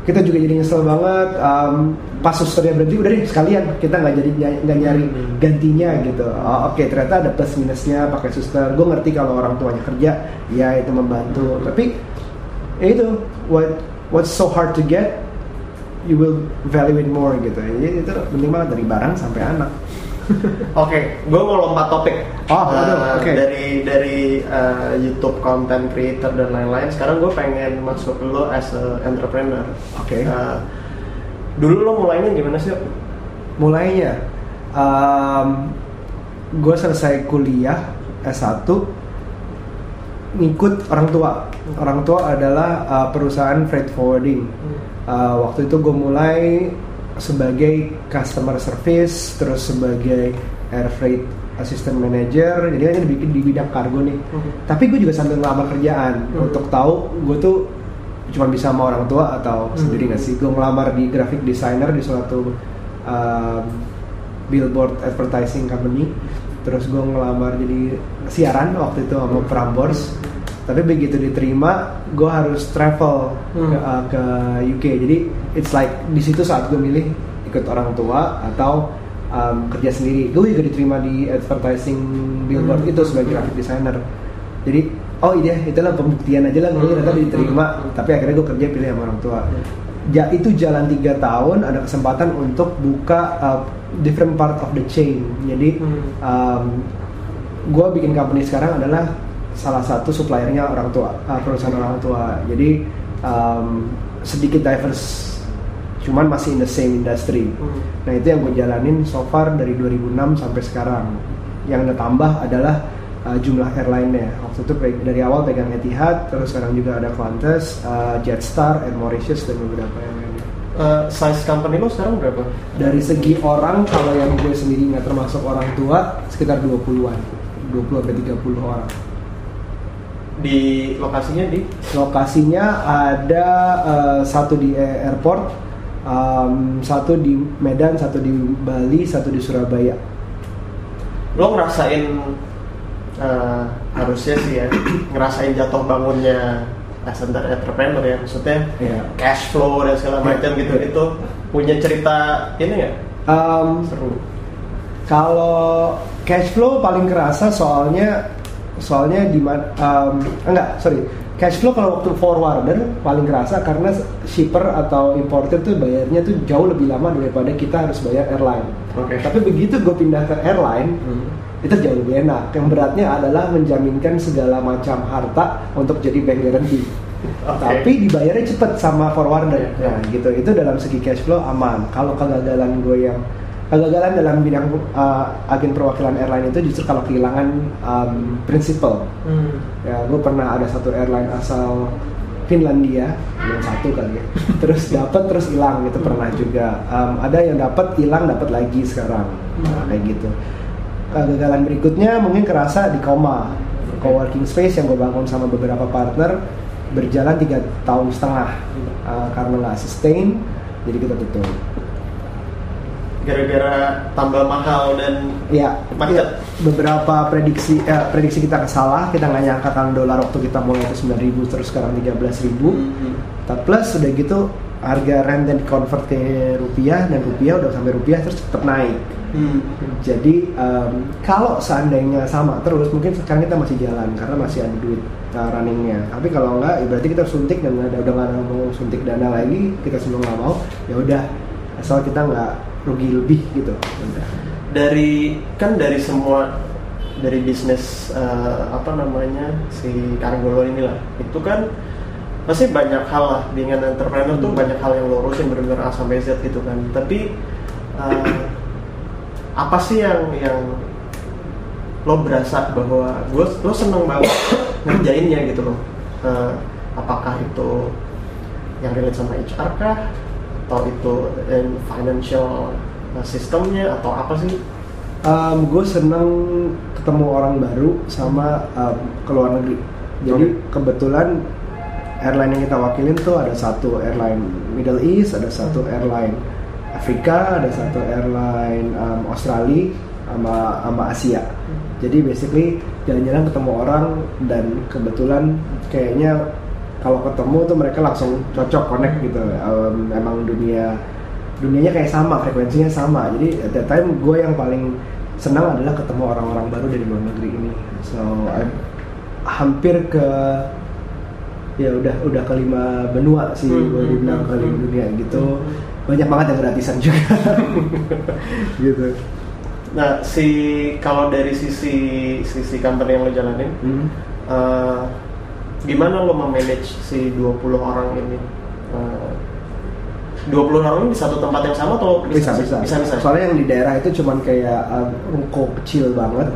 kita juga jadi nyesel banget um, pas susternya berhenti udah deh sekalian kita nggak jadi nggak nyari gantinya gitu. Oh, oke ternyata ada plus minusnya pakai suster. Gue ngerti kalau orang tuanya kerja ya itu membantu. Tapi ya itu what what's so hard to get you will value it more gitu. Jadi itu penting banget dari barang sampai anak Oke, gue mau lompat topik. Oh, Eh, oke. Dari dari eh, YouTube content creator dan lain-lain. Sekarang gue pengen masuk lo as a entrepreneur. Oke. Eh, dulu lo mulainya gimana sih? mulainya gue selesai kuliah S1 ngikut orang tua orang tua adalah uh, perusahaan freight forwarding Uh, waktu itu gue mulai sebagai customer service terus sebagai air freight assistant manager jadi kan di, di bidang kargo nih Mhm. tapi gue juga sambil ngelamar kerjaan Hmm. untuk tahu gue tuh cuma bisa sama orang tua atau Hmm. sendiri nggak sih gue ngelamar di graphic designer di suatu um, billboard advertising company terus gue ngelamar jadi siaran waktu itu sama Prambors tapi begitu diterima gue harus travel Hmm. ke, uh, ke UK jadi it's like di situ saat gue milih ikut orang tua atau um, kerja sendiri gue juga diterima di advertising billboard Hmm. itu sebagai graphic designer jadi oh iya itulah pembuktian aja lah gue Hmm. ternyata diterima Hmm. tapi akhirnya gue kerja pilih sama orang tua ja, itu jalan tiga tahun ada kesempatan untuk buka uh, different part of the chain jadi Hmm. um, gue bikin company sekarang adalah salah satu suppliernya orang tua uh, perusahaan orang tua jadi um, sedikit diverse cuman masih in the same industry. Hmm. nah itu yang gue jalanin so far dari 2006 sampai sekarang. Yang ada tambah adalah uh, jumlah airline-nya. Waktu itu dari awal pegang Etihad terus sekarang juga ada Qantas, uh, Jetstar, Air Mauritius dan beberapa yang lainnya. Eh, size company lo sekarang berapa? dari segi orang kalau yang gue sendiri nggak termasuk orang tua sekitar 20-an 20 sampai 30 orang. Di lokasinya di? Lokasinya ada eh, satu di airport um, satu di Medan satu di Bali satu di Surabaya. Lo ngerasain eh, harusnya sih ya ngerasain jatuh bangunnya as an entrepreneur ya maksudnya Iya. cash flow dan segala macam Iya. gitu itu punya cerita ini nggak? Um, seru. kalau cash flow paling kerasa soalnya soalnya di um, enggak sorry cash flow kalau waktu forwarder paling kerasa karena shipper atau importer tuh bayarnya tuh jauh lebih lama daripada kita harus bayar airline. Oke. Tapi begitu gue pindah ke airline itu jauh lebih enak. Yang beratnya adalah menjaminkan segala macam harta untuk jadi bank guarantee. Oke. Tapi dibayarnya cepet sama forwarder. Iya. Nah, gitu. Itu dalam segi cash flow aman. Kalau kegagalan gue yang kegagalan dalam bidang uh, agen perwakilan airline itu justru kalau kehilangan um, prinsipal. Hmm. Ya, gue pernah ada satu airline asal Finlandia yang satu kali ya. Terus dapat terus hilang itu pernah juga. Um, ada yang dapat hilang dapat lagi sekarang. Nah, kayak gitu. Kegagalan berikutnya mungkin kerasa di Koma, coworking space yang gue bangun sama beberapa partner berjalan tiga tahun setengah Uh, karena nggak sustain, jadi kita tutup. Gara-gara tambah mahal dan Ya, Macet. ya, beberapa prediksi eh, prediksi kita salah, kita nggak nyangka kan dolar waktu kita mulai itu 9.000 terus sekarang 13.000. Hmm. Tapi plus udah gitu harga rent dan convert ke rupiah dan rupiah udah sampai rupiah terus tetap naik. Hmm. Jadi em, kalau seandainya sama terus mungkin sekarang kita masih jalan karena masih ada duit uh, runningnya. Tapi kalau enggak, ya berarti kita suntik dan ada udah nggak mau suntik dana lagi, kita semua nggak mau. Ya udah, asal kita nggak rugi lebih gitu. Dari kan dari semua dari bisnis eh, apa namanya si Kargolo inilah itu kan pasti banyak hal lah dengan entrepreneur tuh Hmm. banyak hal yang lo urusin benar-benar A sampai Z gitu kan tapi eh, apa sih yang yang lo berasa bahwa gue lo seneng banget ngerjainnya gitu loh Eh, apakah itu yang relate sama HR kah atau itu in financial uh, sistemnya atau apa sih Um, gue seneng ketemu orang baru sama um, ke luar negeri. Jadi kebetulan airline yang kita wakilin tuh ada satu airline Middle East, ada satu airline Afrika, ada satu airline um, Australia, sama sama Asia. Jadi basically jalan-jalan ketemu orang dan kebetulan kayaknya kalau ketemu tuh mereka langsung cocok connect gitu. Um, emang dunia dunianya kayak sama, frekuensinya sama. Jadi at that time gue yang paling senang adalah ketemu orang-orang baru dari luar negeri ini. So I- hampir ke ya udah udah kelima benua sih Hmm, gue hmm, dibilang hmm, kelima hmm. dunia gitu. Hmm. Banyak banget yang gratisan juga. gitu. nah si kalau dari sisi sisi company yang lo jalanin Hmm. eh, gimana lo memanage si 20 orang ini? Eh, 20 orang di satu tempat yang sama atau bisa bisa bisa, bisa. soalnya yang di daerah itu cuman kayak um, ruko kecil banget.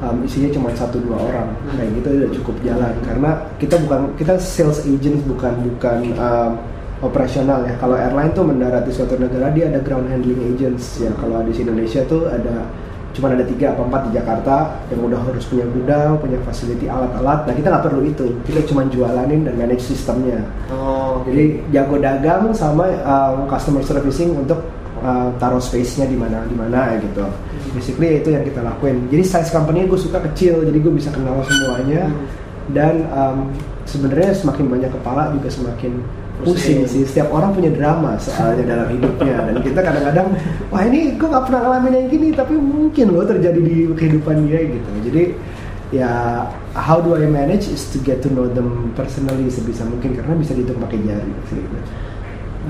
Um, isinya cuma satu dua orang. Hmm. kayak gitu udah cukup jalan. Karena kita bukan kita sales agent bukan bukan um, operasional ya. Kalau airline tuh mendarat di suatu negara dia ada ground handling agents ya. Kalau di Indonesia tuh ada cuma ada tiga apa empat di Jakarta yang udah harus punya gudang, punya facility alat-alat. Nah kita nggak perlu itu, kita cuma jualanin dan manage sistemnya. Oh, Jadi jago dagang sama um, customer servicing untuk uh, taruh space-nya di mana di mana ya gitu. Basically itu yang kita lakuin. Jadi size company gue suka kecil, jadi gue bisa kenal semuanya. Hmm. Dan um, sebenarnya semakin banyak kepala juga semakin Pusing. sih. Setiap orang punya drama soalnya dalam hidupnya. Dan kita kadang-kadang, wah ini gue nggak pernah ngalamin yang gini, tapi mungkin loh terjadi di kehidupan dia gitu. Jadi ya how do I manage is to get to know them personally sebisa mungkin karena bisa dihitung pakai jari sih.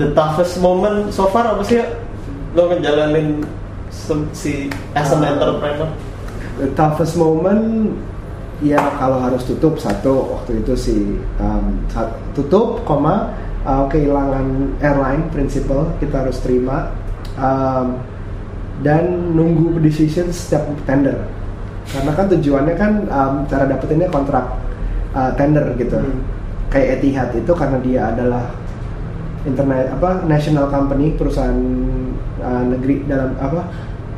the toughest moment so far apa sih ya? lo ngejalanin si as an Ah. entrepreneur The toughest moment ya kalau harus tutup satu waktu itu si um, tutup koma uh, kehilangan airline principal kita harus terima. Um, dan nunggu decision setiap tender. Karena kan tujuannya kan um, cara dapetinnya kontrak uh, tender gitu. Hmm. kayak Etihad itu karena dia adalah internet apa national company perusahaan uh, negeri dalam apa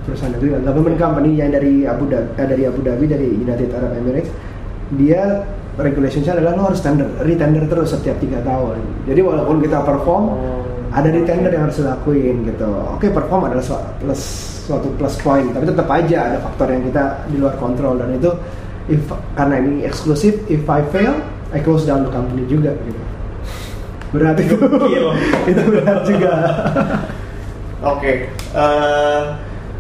perusahaan negeri government company yang dari Abu Dhabi eh, dari Abu Dhabi dari United Arab Emirates. Dia regulationnya adalah lo harus tender retender terus setiap tiga tahun. Jadi walaupun kita perform Oh, ada retender yang harus dilakuin gitu. Oke perform adalah su- plus suatu plus point tapi tetap aja ada faktor yang kita di luar kontrol. Dan itu if karena ini eksklusif if I fail I close down the company juga gitu. Berat itu. Gokil. itu berat juga. Oke eh,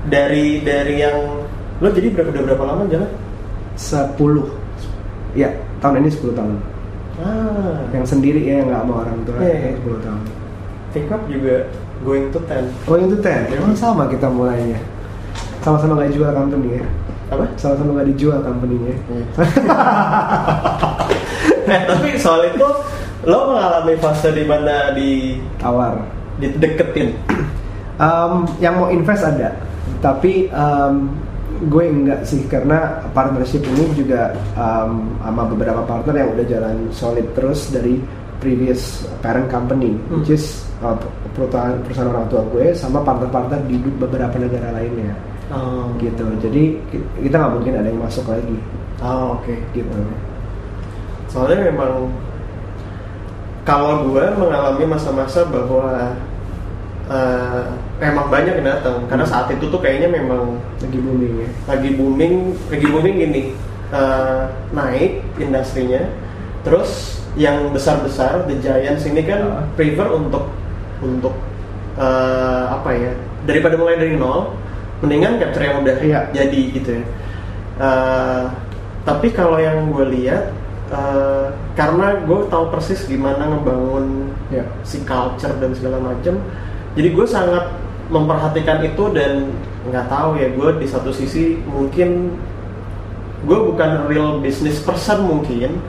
dari dari yang lo jadi berapa berapa lama jalan? 10 ya tahun ini 10 tahun. Ah. Yang sendiri ya yang nggak mau orang tua. Iya, iya. 10 tahun. Think up juga going to ten. Oh yang itu ten? Emang sama kita mulainya. Sama-sama nggak jual company ya? Apa? Sama-sama nggak dijual company-nya eh tapi soal itu lo mengalami fase di mana di tawar. dideketin Um, yang mau invest ada, tapi um, gue enggak sih karena partnership ini juga um, sama beberapa partner yang udah jalan solid terus dari previous parent company, Hmm. which is uh, perusahaan perusahaan orang tua gue sama partner-partner di beberapa negara lainnya, oh gitu. Jadi ki- kita nggak mungkin ada yang masuk lagi, oh oke gitu. soalnya memang kalau gue mengalami masa-masa bahwa eh, emang banyak yang datang karena saat itu tuh kayaknya memang Lagi booming ya. lagi booming lagi booming gini eh, naik industrinya terus yang besar-besar the giants ini kan Ah. prefer untuk untuk eh, apa ya daripada mulai dari nol mendingan capture yang udah Iya. jadi gitu ya Eh, tapi kalau yang gue lihat eh, karena gue tahu persis gimana ngebangun Ya. si culture dan segala macam jadi gue sangat memperhatikan itu dan nggak tahu ya gue di satu sisi mungkin gue bukan real business person mungkin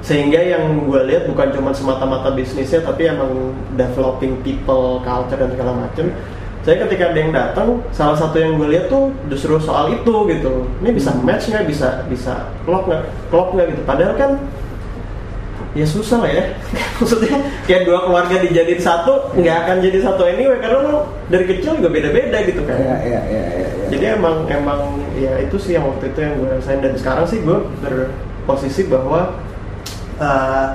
sehingga yang gue lihat bukan cuma semata-mata bisnisnya tapi emang developing people culture dan segala macam saya ketika ada yang datang salah satu yang gue lihat tuh justru soal itu gitu. Ini bisa match nggak? Bisa bisa klop nggak? Klop nggak gitu? Padahal kan ya susah lah ya. Maksudnya kayak dua keluarga dijadiin satu nggak akan jadi satu anyway karena lo dari kecil juga beda-beda gitu kan. Ya, ya, ya, ya, ya. jadi emang emang ya itu sih yang waktu itu yang gue rasain. Dan sekarang sih gue berposisi bahwa uh,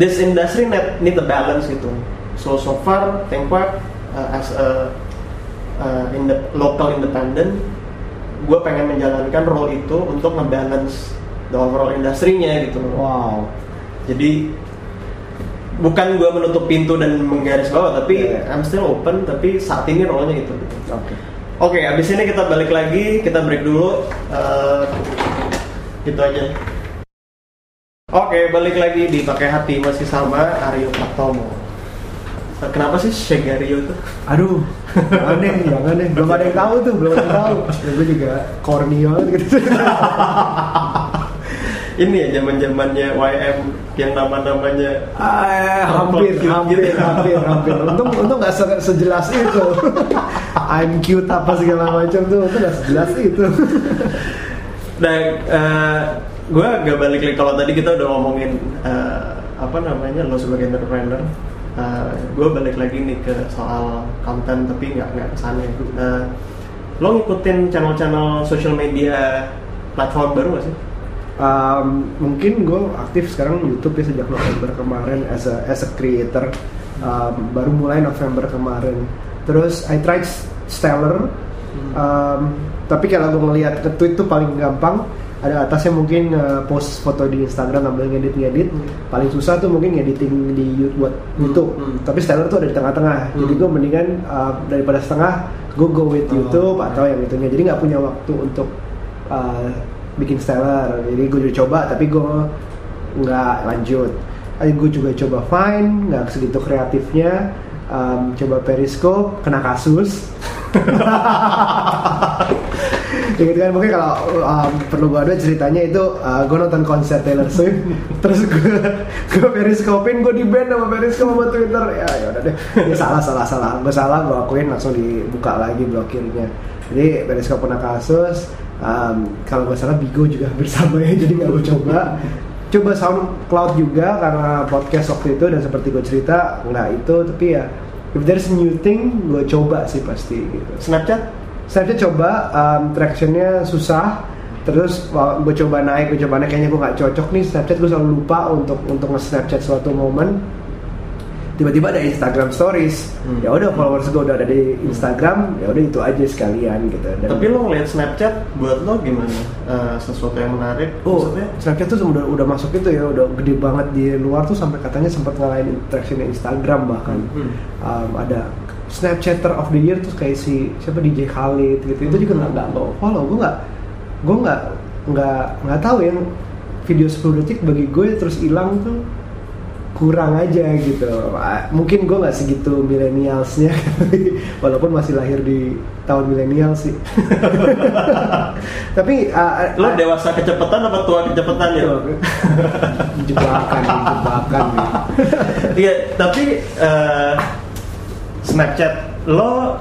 this industry need, need a balance gitu. So so far ThinkWeb uh, as a uh, in the local independent gue pengen menjalankan role itu untuk ngebalance the overall industrinya gitu loh Wow. jadi bukan gue menutup pintu dan menggaris bawah tapi Iya, iya. I'm still open tapi saat ini role-nya itu gitu. Oke. Oke, abis ini kita balik lagi, kita break dulu. Eh, gitu aja. Oke, balik lagi di pakai hati masih sama Aryo Pratomo. Kenapa sih Shegario tuh? Aduh, jangan deh, jangan deh. Belum ada yang tahu tuh, belum ada yang tahu. Ya, gue juga corny banget gitu. Ini ya zaman zamannya YM yang nama-namanya Ah, hampir, hampir, gitu. hampir, hampir. Untung, untung nggak se- sejelas itu. I'm cute apa segala macam tuh, untung nggak sejelas itu. Dan gue agak balik lagi kalau tadi kita udah ngomongin eh, apa namanya lo sebagai entrepreneur, gue balik lagi nih ke soal konten tapi nggak nggak ke sana. Uh, lo ngikutin channel-channel social media platform baru gak sih? Um, mungkin gue aktif sekarang YouTube ya sejak November kemarin as a as a creator. Um, baru mulai November kemarin. Terus I tried Stellar. Um, tapi kalau gue ngeliat ke tweet tuh paling gampang. Ada atasnya mungkin uh, post foto di Instagram ambil ngedit ngedit paling susah tuh mungkin editing di YouTube buat YouTube. hmm. tapi Stellar tuh ada di tengah-tengah. Jadi Hmm. gue mendingan uh, daripada setengah gue go with Oh, YouTube oke. atau yang itunya. Jadi nggak punya waktu untuk uh, bikin stellar jadi gue udah coba tapi gue nggak lanjut. Eh, gue juga coba Vine nggak segitu kreatifnya. Um, coba Periscope kena kasus. Ya gitu kan mungkin kalau um, perlu gue ada ceritanya itu uh, gue nonton konser Taylor Swift terus gue gue periscopein gue di band sama periscope sama Twitter. Ya ya udah deh. Ya salah salah salah. Gue salah gue akuin langsung dibuka lagi blokirnya. Jadi periscope kena kasus um, kalau gue salah Bigo juga bersama ya jadi nggak gue coba. Coba SoundCloud juga karena podcast waktu itu dan seperti gue cerita nggak itu tapi ya if there's a new thing gue coba sih pasti gitu. Snapchat? Snapchat coba um, tractionnya susah terus gue coba naik gue coba naik kayaknya gue nggak cocok nih Snapchat gue selalu lupa untuk untuk nge-Snapchat suatu momen tiba-tiba ada Instagram Stories Hmm. ya udah followers gue udah ada di Instagram ya udah itu aja sekalian gitu Dan- Tapi lo ngeliat Snapchat buat lo gimana? Eh, sesuatu yang menarik? Oh, Maksudnya? Snapchat tuh udah udah masuk itu ya, udah gede banget di luar tuh sampai katanya sempat ngalahin interaction Instagram bahkan. Hmm. Um, ada Snapchatter of the Year tuh kayak si siapa DJ Khalid gitu. Itu juga nggak nggak follow, gue nggak gue nggak nggak nggak tahu yang video 10 detik bagi gue terus hilang tuh kurang aja gitu. Ah, Mungkin gue nggak segitu milenialsnya, walaupun masih lahir di tahun milenial sih. Tapi ah, Lo dewasa kecepatan apa tua kecepatan ya? jebakan jebakan. Iya, tapi eh, Snapchat lo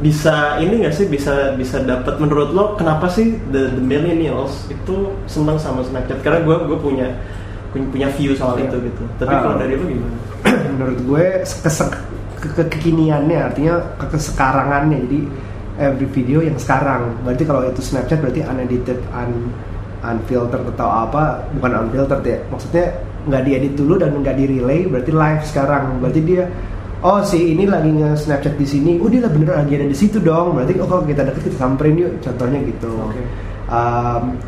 bisa ini nggak sih bisa bisa dapat menurut lo kenapa sih the, the millennials itu senang sama Snapchat karena gue gue punya punya view soal Iya. itu gitu. Tapi Ah. kalau dari lo gimana? Menurut gue kesek ke- ke- kekiniannya artinya ke kesekarangannya. Jadi every video yang sekarang. Berarti kalau itu Snapchat berarti unedited un unfiltered atau apa bukan unfiltered ya. Maksudnya nggak diedit dulu dan nggak di relay berarti live sekarang. Berarti dia oh si ini lagi nge Snapchat di sini. Oh dia lah bener lagi ada di situ dong. Berarti oh kalau kita deket kita samperin yuk contohnya gitu. Oke. Um,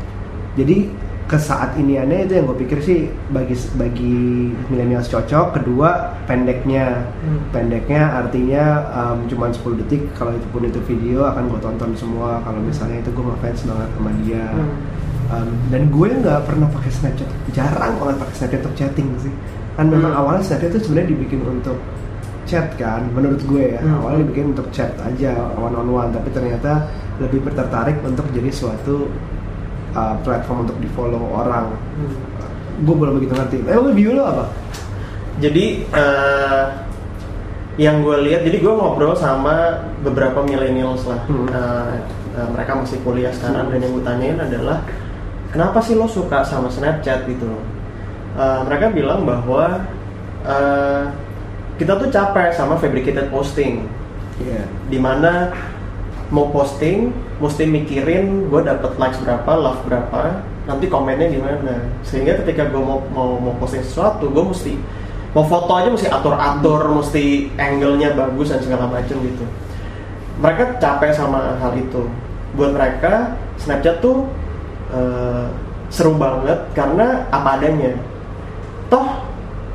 jadi ke saat ini aneh itu yang gue pikir sih bagi bagi milenials cocok. Kedua pendeknya. Hmm. pendeknya artinya um, cuma 10 detik kalau itu pun itu video akan gue tonton semua. Kalau misalnya itu gue ngefans banget sama dia. Hmm. Um, dan gue nggak pernah pakai Snapchat. Jarang banget pakai Snapchat untuk chatting sih. Kan memang Hmm. awalnya Snapchat itu sebenarnya dibikin untuk chat kan menurut gue ya. Hmm. awalnya dibikin untuk chat aja one on one. Tapi ternyata lebih tertarik untuk jadi suatu uh, platform untuk di follow orang gue belum begitu ngerti. Emang view lo apa? Jadi eh, yang gue lihat jadi gue ngobrol sama beberapa millennials lah. Hmm. Eh, eh, mereka masih kuliah sekarang dan yang gue tanyain adalah kenapa sih lo suka sama Snapchat gitu? Loh Eh, mereka bilang bahwa eh, kita tuh capek sama fabricated posting. Iya. Di mana mau posting mesti mikirin gue dapet likes berapa love berapa nanti komennya gimana. Sehingga ketika gue mau mau mau posting sesuatu gue mesti mau foto aja mesti atur atur mesti angle-nya bagus dan segala macam gitu. Mereka capek sama hal itu. Buat mereka Snapchat tuh eh, seru banget karena apa adanya. Toh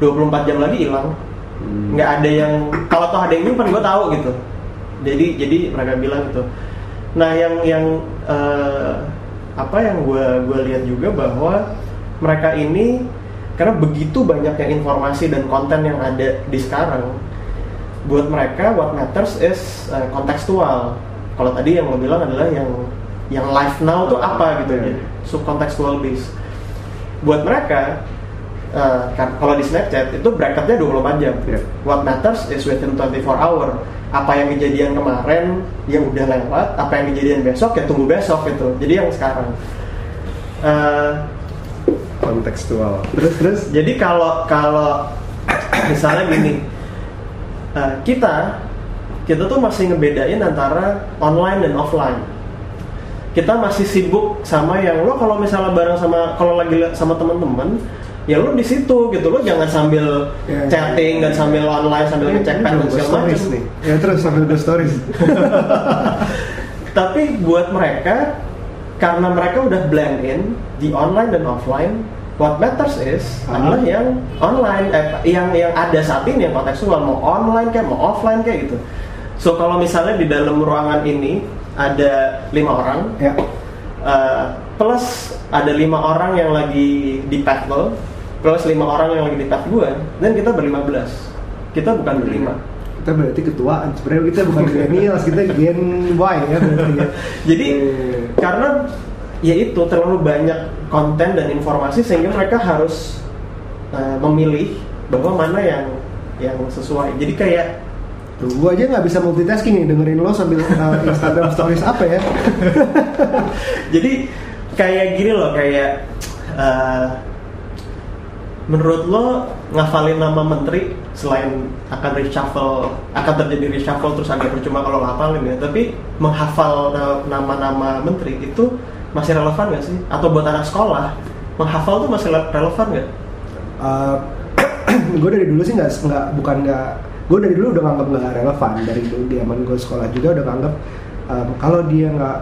24 jam lagi hilang. Hmm. nggak ada yang kalau toh ada yang nyimpan gue tahu gitu jadi jadi mereka bilang gitu. Nah yang yang eh, apa yang gue gue lihat juga bahwa mereka ini karena begitu banyaknya informasi dan konten yang ada di sekarang buat mereka what matters is eh, kontekstual. Kalau tadi yang lo bilang adalah yang yang live now tuh apa gitu Iya. jadi subcontextual based buat mereka eh, kan- kalau di Snapchat itu bracketnya 24 jam. Iya. what matters is within 24 hour. Apa yang kejadian kemarin yang udah lewat apa yang kejadian besok ya tunggu besok gitu. Jadi yang sekarang. Eh, kontekstual. terus terus jadi kalau kalau misalnya gini eh, kita kita tuh masih ngebedain antara online dan offline. Kita masih sibuk sama yang lo kalau misalnya bareng sama kalau lagi sama teman-teman ya lo di situ gitu lo jangan sambil Ya, ya. chatting dan sambil online sambil ngecek pet dan segala macam nih. Ya terus sambil gue stories. tapi buat mereka karena mereka udah blend in di online dan offline what matters is Ah. adalah yang online eh, yang yang ada saat ini yang kontekstual mau online kayak mau offline kayak gitu so kalau misalnya di dalam ruangan ini ada lima orang ya. eh, plus ada lima orang yang lagi di lo plus lima orang yang lagi di path gue dan kita berlima belas kita bukan berlima Kita berarti ketuaan. Sebenarnya kita bukan millennials, kita Gen Y ya berarti ya. Jadi Eh, karena ya itu terlalu banyak konten dan informasi sehingga mereka harus uh, memilih bahwa mana yang yang sesuai. Jadi kayak Tuh, gua aja nggak bisa multitasking nih dengerin lo sambil uh, Instagram stories apa ya? jadi kayak gini loh kayak uh, menurut lo ngafalin nama menteri selain akan reshuffle akan terjadi reshuffle terus agak percuma kalau ngafalin ya tapi menghafal na- nama-nama menteri itu masih relevan nggak sih? Atau buat anak sekolah menghafal tuh masih le- relevan nggak? Gue dari dulu sih nggak nggak bukan nggak gue dari dulu udah nganggap nggak relevan. Dari dulu zaman gue sekolah juga udah nganggap um, kalau dia nggak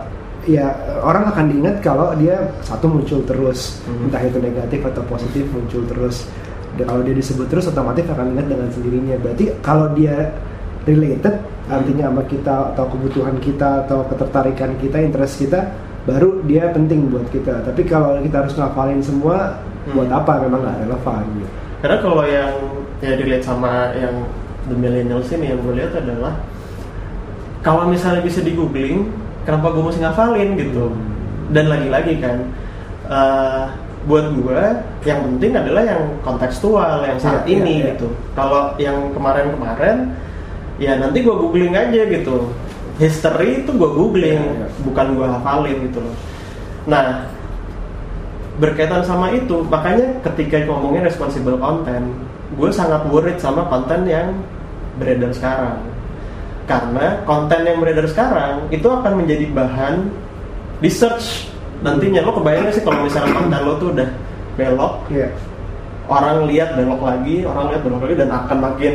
ya orang akan diingat kalau dia satu muncul terus Mhm. entah itu negatif atau positif muncul terus dan kalau dia disebut terus otomatis akan ingat dengan sendirinya berarti kalau dia related artinya sama kita atau kebutuhan kita atau ketertarikan kita interest kita baru dia penting buat kita tapi kalau kita harus ngafalin semua buat Hmm. apa memang nggak relevan gitu. karena kalau yang ya dilihat sama yang the millennials ini yang gue lihat adalah kalau misalnya bisa di googling kenapa gue mesti ngafalin gitu. Dan lagi-lagi kan eh, buat gue yang penting adalah yang kontekstual yang saat Iya, iya, ini iya. gitu. Kalau yang kemarin-kemarin ya nanti gue googling aja gitu. History itu gue googling Iya, iya. bukan gue hafalin gitu loh. Nah berkaitan sama itu makanya ketika ngomongin responsible content gue sangat worried sama konten yang beredar sekarang karena konten yang beredar sekarang itu akan menjadi bahan di search nantinya lo kebayang sih kalau misalnya konten lo tuh udah belok Iya. orang lihat belok lagi orang lihat belok lagi dan akan makin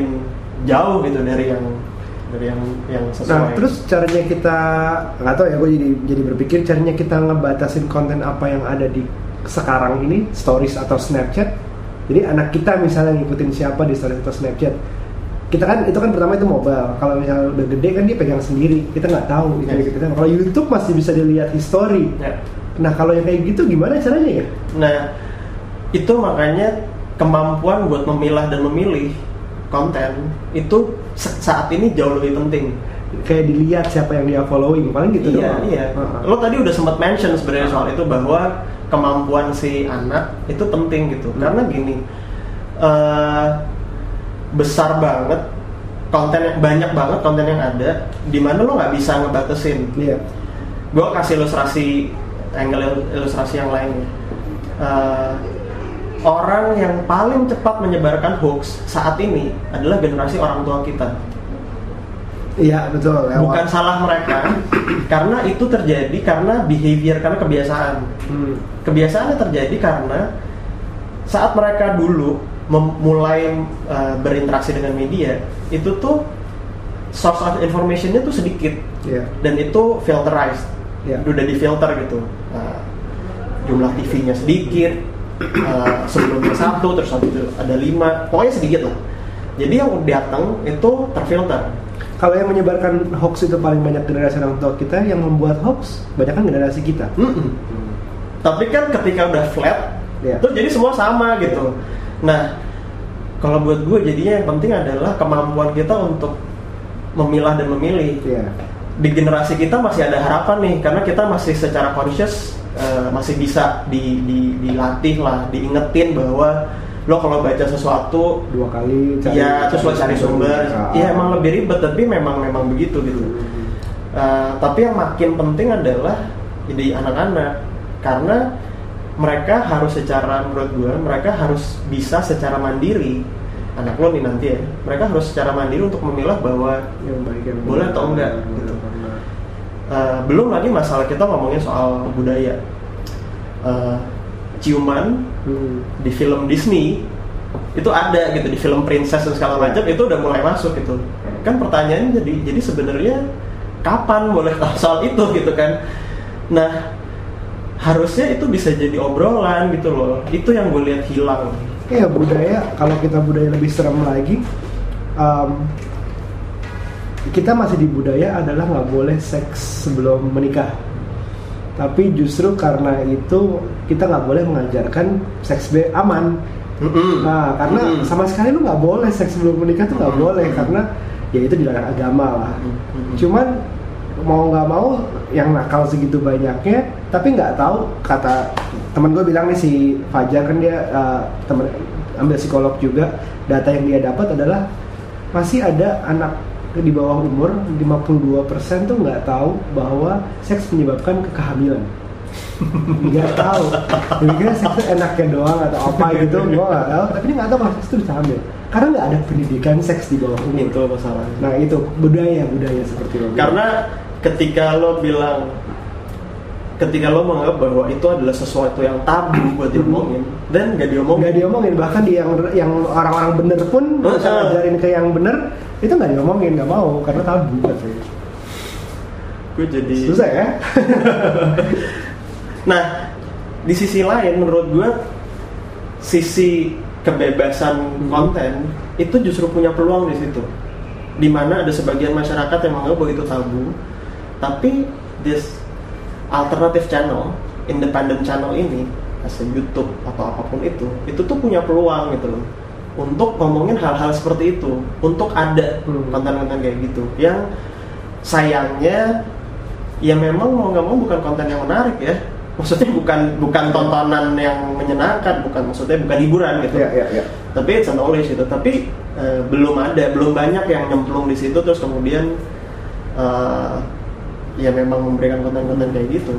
jauh gitu dari yang dari yang yang sesuai Nah, terus caranya kita nggak tahu ya, gue jadi jadi berpikir caranya kita ngebatasin konten apa yang ada di sekarang ini, stories atau Snapchat. Jadi anak kita misalnya ngikutin siapa di stories atau Snapchat, kita kan itu kan pertama itu mobile. Kalau misalnya udah gede kan dia pegang sendiri, kita nggak tahu. Gitu, Yes. gitu. Kalau YouTube masih bisa dilihat history. Ya. Nah kalau yang kayak gitu gimana caranya ya? Nah, itu makanya kemampuan buat memilah dan memilih konten itu saat ini jauh lebih penting. Kayak dilihat siapa yang dia following, paling gitu iya, doang. iya. Heeh. Lo tadi udah sempat mention sebenarnya soal itu bahwa kemampuan si anak itu penting gitu. Hmm. Karena gini, eh, besar banget konten yang banyak banget konten yang ada, di mana lo nggak bisa ngebatasin Iya. gue kasih ilustrasi angle ilustrasi yang lainnya Eh, orang yang paling cepat menyebarkan hoax saat ini adalah generasi orang tua kita Iya betul. lewat. bukan salah mereka karena itu terjadi karena behavior karena kebiasaan Hmm. kebiasaannya terjadi karena saat mereka dulu mulai eh, berinteraksi dengan media itu tuh source of informationnya tuh sedikit Iya. dan itu filterized Iya. udah difilter gitu Nah, jumlah TV-nya sedikit eh, sebelumnya satu terus itu ada lima pokoknya sedikit lah jadi yang datang itu terfilter Kalau yang menyebarkan hoax itu paling banyak generasi orang tua kita, yang membuat hoax banyak kan generasi kita. Mm-mm. tapi kan ketika udah flat Iya. terus jadi semua sama gitu nah kalau buat gue jadinya yang penting adalah kemampuan kita untuk memilah dan memilih. Iya. di generasi kita masih ada harapan nih karena kita masih secara conscious eh, masih bisa di, di- dilatih lah diingetin bahwa lo kalau baca sesuatu Dua kali. ya terus lo cari sumber. ya emang lebih ribet tapi memang memang begitu gitu. Eh, tapi yang makin penting adalah di anak-anak. Karena mereka harus secara menurut gue mereka harus bisa secara mandiri. Anak lo nih nanti ya mereka harus secara mandiri untuk memilah bahwa yang baik yang Boleh atau enggak, gitu. Uh, belum lagi masalah kita ngomongin soal budaya. Uh, ciuman Hmm. di film Disney itu ada gitu di film princess dan segala macam itu udah mulai masuk gitu. Kan pertanyaannya jadi jadi sebenarnya kapan boleh tahu soal itu gitu kan? Nah harusnya itu bisa jadi obrolan gitu loh itu yang gue lihat hilang Iya budaya kalau kita budaya lebih serem lagi em, kita masih di budaya adalah nggak boleh seks sebelum menikah tapi justru karena itu kita nggak boleh mengajarkan seks be aman Mm-mm. nah karena Mm-mm. sama sekali lu nggak boleh seks sebelum menikah tuh nggak Mm-mm. boleh karena ya itu dilarang agama lah Mm-mm. cuman mau nggak mau yang nakal segitu banyaknya tapi nggak tahu kata temen gue bilang nih si Fajar kan dia uh, temen ambil psikolog juga data yang dia dapat adalah masih ada anak di bawah umur 52% tuh nggak tahu bahwa seks menyebabkan kehamilan. Nggak tahu. Kira seks itu enaknya doang atau apa gitu gue nggak tahu. Tapi dia nggak tahu kalau seks itu bisa hamil karena nggak ada pendidikan seks di bawah umur. Itu masalahnya. Nah itu. Budaya budaya seperti bilang. karena ketika lo bilang ketika lo menganggap bahwa itu adalah sesuatu yang tabu buat diomongin dan gak diomongin. Nggak diomongin bahkan di yang yang orang-orang bener pun bisa ngajarin ke yang bener itu nggak diomongin nggak mau karena tabu katanya gue jadi susah ya? Nah di sisi lain menurut gue sisi kebebasan Hmm. konten itu justru punya peluang di situ. Di mana ada sebagian masyarakat yang menganggap bahwa itu tabu tapi this alternative channel independent channel ini as YouTube atau apa pun itu itu tuh punya peluang gitu loh. Untuk ngomongin hal-hal seperti itu untuk ada Hmm. konten-konten kayak gitu. Yang sayangnya ya memang mau nggak mau bukan konten yang menarik ya. Maksudnya bukan bukan tontonan yang menyenangkan bukan. Maksudnya bukan hiburan gitu. Ya ya ya. Tapi it's a knowledge gitu. Tapi eh, belum ada belum banyak yang nyemplung di situ. Terus kemudian eh, ya memang memberikan konten-konten kayak gitu.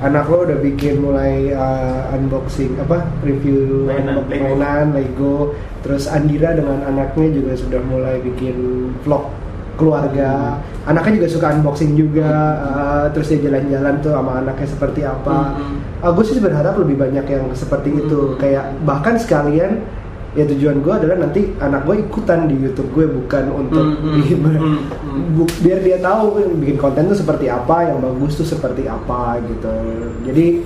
Anak lo udah bikin mulai uh, unboxing apa review Mainan, Lego. mainan Lego. Terus Andira dengan anaknya juga sudah mulai bikin vlog keluarga. Anaknya juga suka unboxing juga uh, terus dia jalan-jalan tuh sama anaknya seperti apa. Mhm. Uh, gue sih berharap lebih banyak yang seperti itu. Mhm. kayak bahkan sekalian ya tujuan gue adalah nanti anak gue ikutan di YouTube gue bukan untuk Mhm. di- Mhm. bu- biar dia tahu bikin konten tuh seperti apa yang bagus tuh seperti apa gitu jadi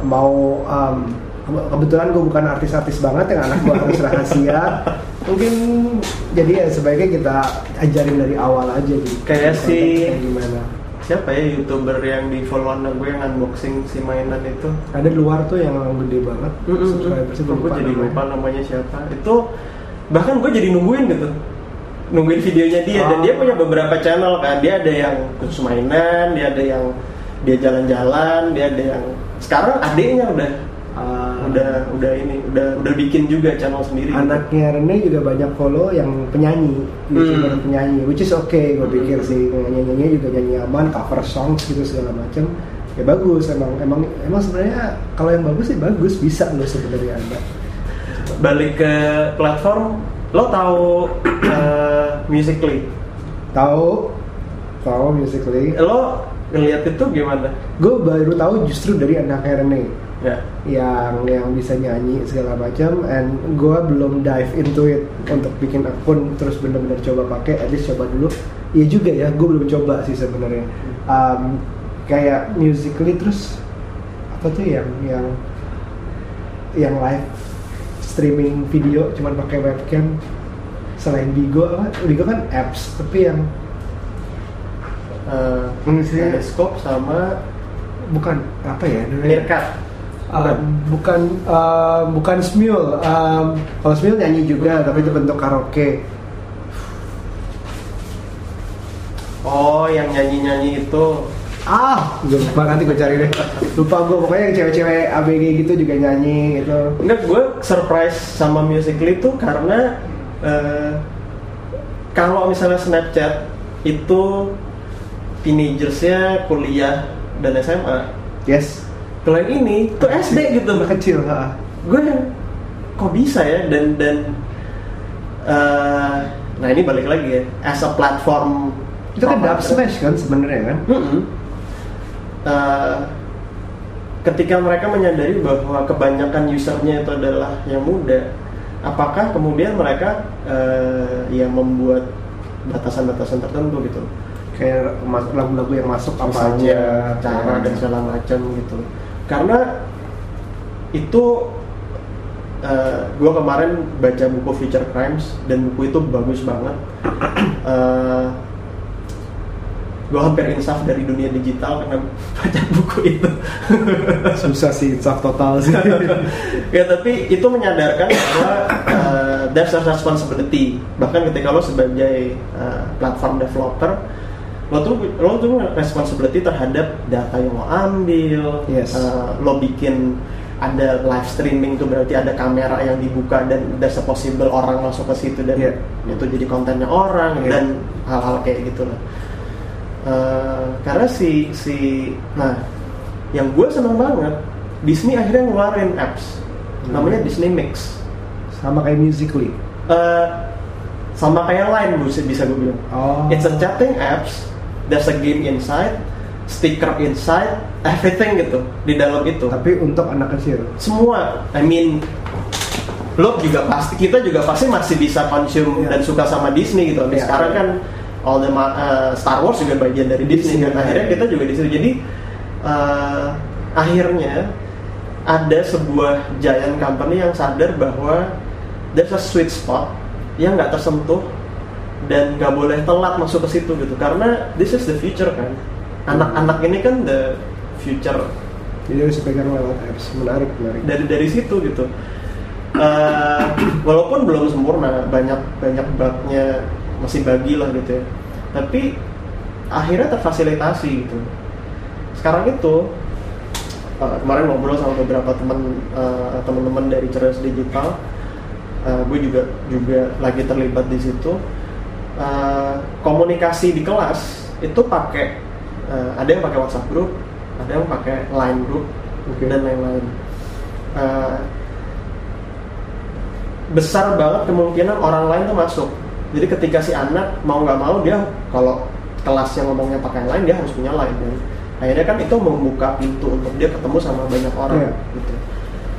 mau um, ke- kebetulan gue bukan artis-artis banget yang anak gue harus rahasia mungkin jadi ya sebaiknya kita ajarin dari awal aja gitu Kayak si- kayak gimana siapa ya youtuber yang di follow anak gue yang unboxing si mainan itu? Ada luar tuh yang gede banget. Subscribersnya Kok gue jadi lupa namanya siapa. Itu bahkan gue jadi nungguin gitu. Nungguin videonya dia. Dan Oh. dia punya beberapa channel kan. Dia ada yang khusus mainan dia ada yang dia jalan-jalan dia ada yang sekarang adiknya udah Ah, udah udah ini udah udah bikin juga channel sendiri gitu. anaknya Rene juga banyak follow yang penyanyi youtuber Hmm. penyanyi which is okay gue Hmm. pikir sih. Nyanyi nyanyi juga nyanyi aman cover songs gitu segala macam ya bagus emang emang emang sebenarnya kalau yang bagus sih bagus bisa lo sebenarnya ada balik ke platform lo tahu eh, musically tahu tahu musically lo ngeliat itu gimana? Gue baru tahu justru dari anaknya Rene ya. Yang yang bisa nyanyi segala macam and gue belum dive into it untuk bikin akun terus bener-bener coba pakai at least coba dulu. Iya juga ya gue belum coba sih sebenarnya. Um, kayak musically terus apa tuh yang yang yang live streaming video cuman pakai webcam. Selain Bigo apa? Bigo kan apps tapi yang Eh, Maksudnya- teleskop sama bukan apa ya namanya? Uh, bukan uh, bukan Smule. Um, kalau Smule nyanyi juga, tapi itu bentuk karaoke. Oh, yang nyanyi-nyanyi itu. Ah, gue lupa nanti gue cari deh. Lupa gue pokoknya yang cewek-cewek ABG gitu juga nyanyi gitu. Enggak, gue surprise sama Musical.ly itu karena eh, kalau misalnya Snapchat itu teenagersnya kuliah dan SMA. Yes. Kalau yang ini tuh SD gitu. Kecil, ha. Gue yang kok bisa ya dan dan Eh, nah ini balik lagi ya, as a platform itu kan dub provider. smash kan sebenarnya kan Mm-mm. Eh, ketika mereka menyadari bahwa kebanyakan usernya itu adalah yang muda, apakah kemudian mereka eh, yang membuat batasan-batasan tertentu gitu? kayak lagu-lagu yang masuk apa Misalnya aja cara dan segala macam gitu. Karena itu gue kemarin baca buku Future Crimes dan buku itu bagus banget. gue hampir insaf dari dunia digital karena baca buku itu. susah sih insaf total sih ya tapi itu menyadarkan bahwa uh, there's a responsibility bahkan ketika lo sebagai uh, platform developer lo tuh lo tuh responsibility terhadap data yang lo ambil Yes. uh, lo bikin ada live streaming tuh berarti ada kamera yang dibuka dan a possible orang masuk ke situ dan Yeah. itu jadi kontennya orang Yeah. dan hal-hal kayak gitu lah Uh, karena si si nah yang gue seneng banget Disney akhirnya ngeluarin apps Hmm. namanya Disney Mix sama kayak musically Uh, sama kayak lain bisa bisa gue bilang oh it's a chatting apps there's a game inside sticker inside everything gitu di dalam itu tapi untuk anak kecil semua I mean lo juga pasti kita juga pasti masih bisa consume Iya. dan suka sama Disney gitu. Iya. Sekarang kan all the uh, Star Wars juga bagian dari Disney kan. Akhirnya kita juga di situ. Jadi uh, akhirnya ada sebuah giant company yang sadar bahwa there's a sweet spot yang nggak tersentuh dan nggak boleh telat masuk ke situ gitu. Karena this is the future kan. Anak-anak ini kan the future. Jadi harus dipegang lewat apps. Menarik menarik. Dari dari situ gitu. Eh, walaupun belum sempurna banyak banyak bugnya masih bagi lah gitu ya. Tapi akhirnya terfasilitasi gitu. Sekarang itu eh, kemarin ngobrol sama beberapa teman eh, teman-teman dari cerdas digital eh, gue juga juga lagi terlibat di situ Eh, komunikasi di kelas itu pakai eh, ada yang pakai WhatsApp group ada yang pakai Line group Oke. dan lain-lain Eh, besar banget kemungkinan orang lain tuh masuk jadi ketika si anak mau nggak mau dia kalau kelas yang ngomongnya pakai line dia harus punya line dan akhirnya kan itu membuka pintu untuk dia ketemu sama banyak orang Iya. gitu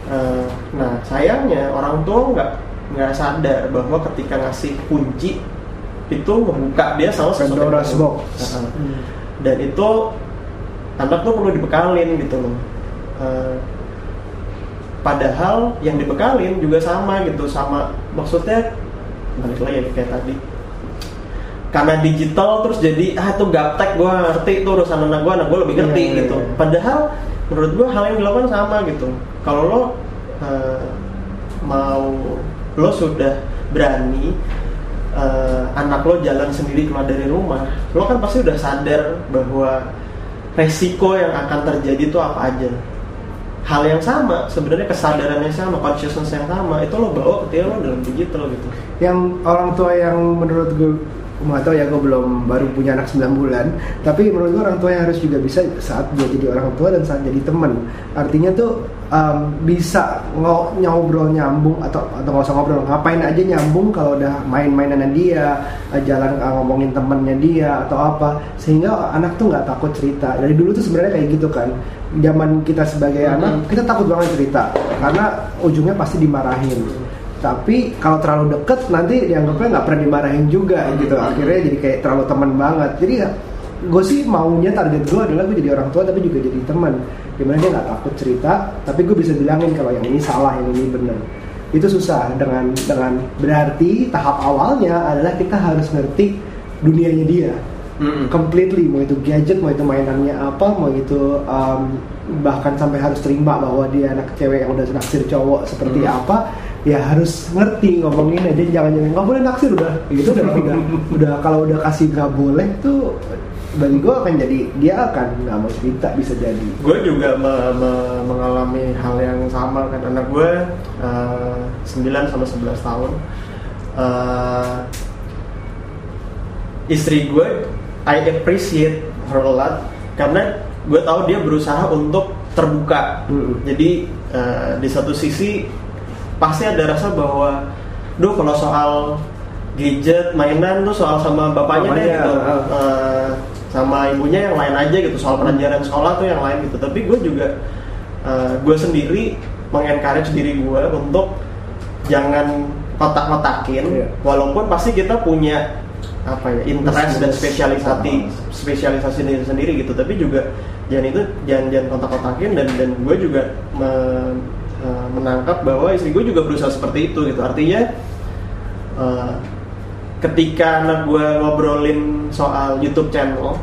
Eh, nah sayangnya orang tua nggak nggak sadar bahwa ketika ngasih kunci itu membuka dia sama sesuatu Pandora's box. Heeh Hmm. dan itu anak tuh perlu dibekalin gitu loh. Eh, padahal yang dibekalin juga sama gitu sama maksudnya balik lagi kayak tadi. Karena digital terus jadi ah itu gaptek gue ngerti itu urusan anak gue anak gue lebih ngerti Iya, iya, gitu. iya. padahal menurut gue hal yang dilakukan sama gitu. Kalau lo eh, mau lo sudah berani eh, anak lo jalan sendiri keluar dari rumah lo kan pasti udah sadar bahwa resiko yang akan terjadi itu apa aja. Hal yang sama sebenarnya kesadaran yang sama consciousness yang sama itu lo bawa ketika lo dalam digital gitu. Yang orang tua yang menurut gue nggak tahu ya gue belum baru punya anak 9 bulan. Tapi menurut gue orang tua yang harus juga bisa saat dia jadi orang tua dan saat jadi teman. Artinya tuh um, bisa ngo- ngobrol nyambung atau atau nggak usah ngobrol ngapain aja nyambung kalau udah main-mainan dia jalan eh, ngomongin temennya dia atau apa. Sehingga anak tuh nggak takut cerita. Dari dulu tuh sebenarnya kayak gitu kan. Zaman kita sebagai Mhm. anak kita takut banget cerita. Karena ujungnya pasti dimarahin tapi kalau terlalu deket nanti dianggapnya nggak pernah dimarahin juga gitu. Akhirnya jadi kayak terlalu teman banget. Jadi gue sih maunya target gue adalah gue jadi orang tua tapi juga jadi teman. Di mana dia nggak takut cerita tapi gue bisa bilangin kalau yang ini salah yang ini benar. Itu susah. Dengan dengan berarti tahap awalnya adalah kita harus ngerti dunianya dia. Completely. Mau itu gadget mau itu mainannya apa mau itu um, bahkan sampai harus terima bahwa dia anak cewek yang udah naksir cowok seperti Hmm. apa ya harus ngerti ngomongin aja jangan jangan nggak boleh naksir udah. Gitu udah udah udah kalau udah kasih nggak boleh tuh bagi gue akan jadi dia akan nggak mau cerita bisa jadi. Gue juga me- me- mengalami hal yang sama kan. Anak gue uh, 9 sama 11 tahun. Eh, istri gue I appreciate her a lot karena gue tahu dia berusaha untuk terbuka. Mm-mm. jadi eh, di satu sisi pasti ada rasa bahwa duh kalau soal gadget mainan tuh soal sama bapaknya deh gitu. Eh, sama ibunya yang lain aja gitu soal pelajaran sekolah tuh yang lain gitu. Tapi gue juga gue sendiri mengencourage diri gue untuk jangan kotak-kotakin Iya. walaupun pasti kita punya apa ya interest dan spesialisasi spesialisasi diri sendiri gitu. Tapi juga jangan itu jangan jangan kotak-kotakin dan dan gue juga me- eh, menangkap bahwa istri gue juga berusaha seperti itu gitu artinya eh, ketika anak gue ngobrolin soal YouTube channel,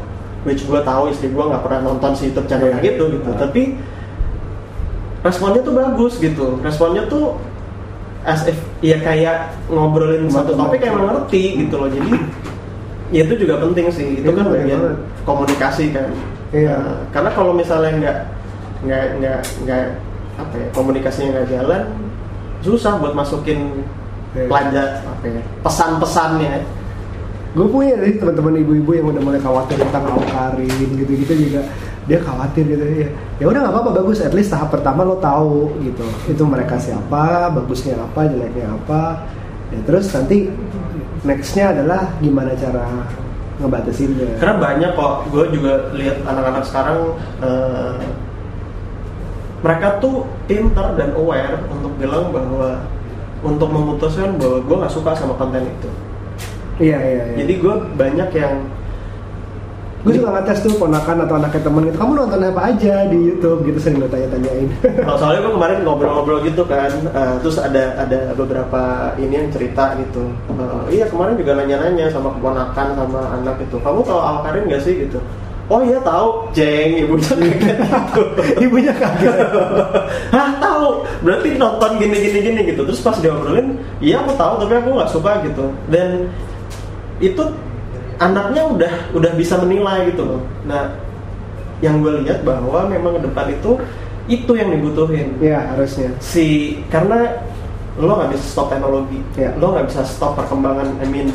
which gue tahu istri gue nggak pernah nonton si YouTube channel Iya, gitu iya. gitu, tapi responnya tuh bagus gitu, responnya tuh as if ya kayak ngobrolin satu Teman-teman. topik yang mengerti gitu loh, jadi ya itu juga penting sih, itu Iya, kan bagian banget. komunikasi kan, Iya. Nah, karena kalau misalnya nggak nggak nggak nggak apa ya komunikasinya nggak jalan, susah buat masukin Iya. pelajar. Apa ya pesan-pesannya. Gue punya nih teman-teman ibu-ibu yang udah mulai khawatir tentang awkarin gitu-gitu juga. Dia khawatir gitu ya ya udah nggak apa-apa bagus. At least tahap pertama lo tahu gitu. Itu mereka siapa bagusnya apa jeleknya apa. Ya terus nanti nextnya adalah gimana cara ngebatasinnya karena banyak kok. Gue juga lihat anak-anak sekarang eh, mereka tuh pintar dan aware untuk bilang bahwa untuk memutuskan bahwa gue nggak suka sama konten itu iya iya, iya. jadi gue banyak yang gue suka ngetes tuh ponakan atau anaknya temen gitu kamu nonton apa aja di YouTube gitu sering gue tanya-tanyain Kalau soalnya gue kemarin ngobrol-ngobrol gitu kan, eh, terus ada ada beberapa ini yang cerita gitu. Eh, iya kemarin juga nanya-nanya sama keponakan sama anak itu. Kamu tahu Al Karin gak sih gitu? Oh iya tahu, jeng ibunya kayak gitu. ibunya kaget Hah tahu? Berarti nonton gini gini gini gitu. Terus pas diobrolin, iya aku tahu tapi aku nggak suka gitu. Dan itu anaknya udah udah bisa menilai gitu loh. Nah, yang gue lihat bahwa memang ke depan itu itu yang dibutuhin ya harusnya si karena lo nggak bisa stop teknologi Ya. lo nggak bisa stop perkembangan I mean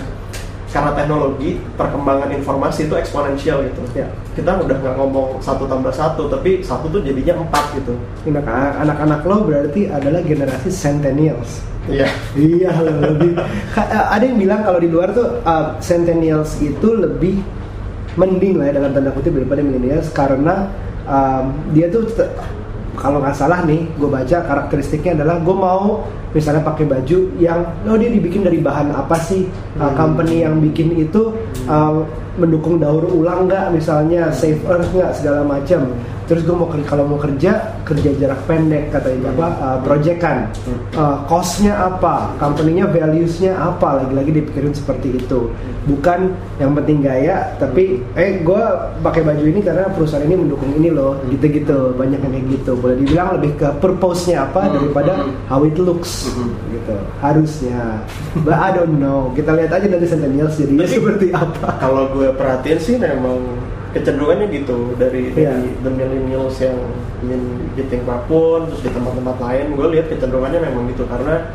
karena teknologi perkembangan informasi itu eksponensial gitu. Ya. kita udah nggak ngomong satu tambah satu tapi satu tuh jadinya empat gitu. Anak- anak-anak lo berarti adalah generasi centennials. Iya. Iya lebih. Eh, ada yang bilang kalau di luar tuh uh, centennials itu lebih mending lah ya dalam tanda kutip daripada millennials karena um, dia tuh kalau nggak salah nih gue baca karakteristiknya adalah gue mau misalnya pakai baju yang oh dia dibikin dari bahan apa sih Uh, Hmm. company yang bikin itu uh, mendukung daur ulang nggak? Misalnya save earth nggak? Segala macam. Terus gue mau ker- kalau mau kerja kerja jarak pendek katanya. Apa? Uh, proyekan. Uh, costnya apa? Company-nya values-nya apa? Lagi-lagi dipikirin seperti itu. Bukan yang penting gaya tapi eh gue pakai baju ini karena perusahaan ini mendukung ini loh. Gitu-gitu. Banyak yang kayak gitu. Boleh dibilang lebih ke purpose-nya apa Hmm, daripada hmm. how it looks. Gitu. Harusnya. But I don't know. Kita lihat aja nanti centennials jadinya Tapi- seperti apa. kalau gue perhatiin sih memang kecenderungannya gitu dari Iya. dari the millennials yang ingin di Think pun terus di tempat-tempat lain gue lihat kecenderungannya memang gitu karena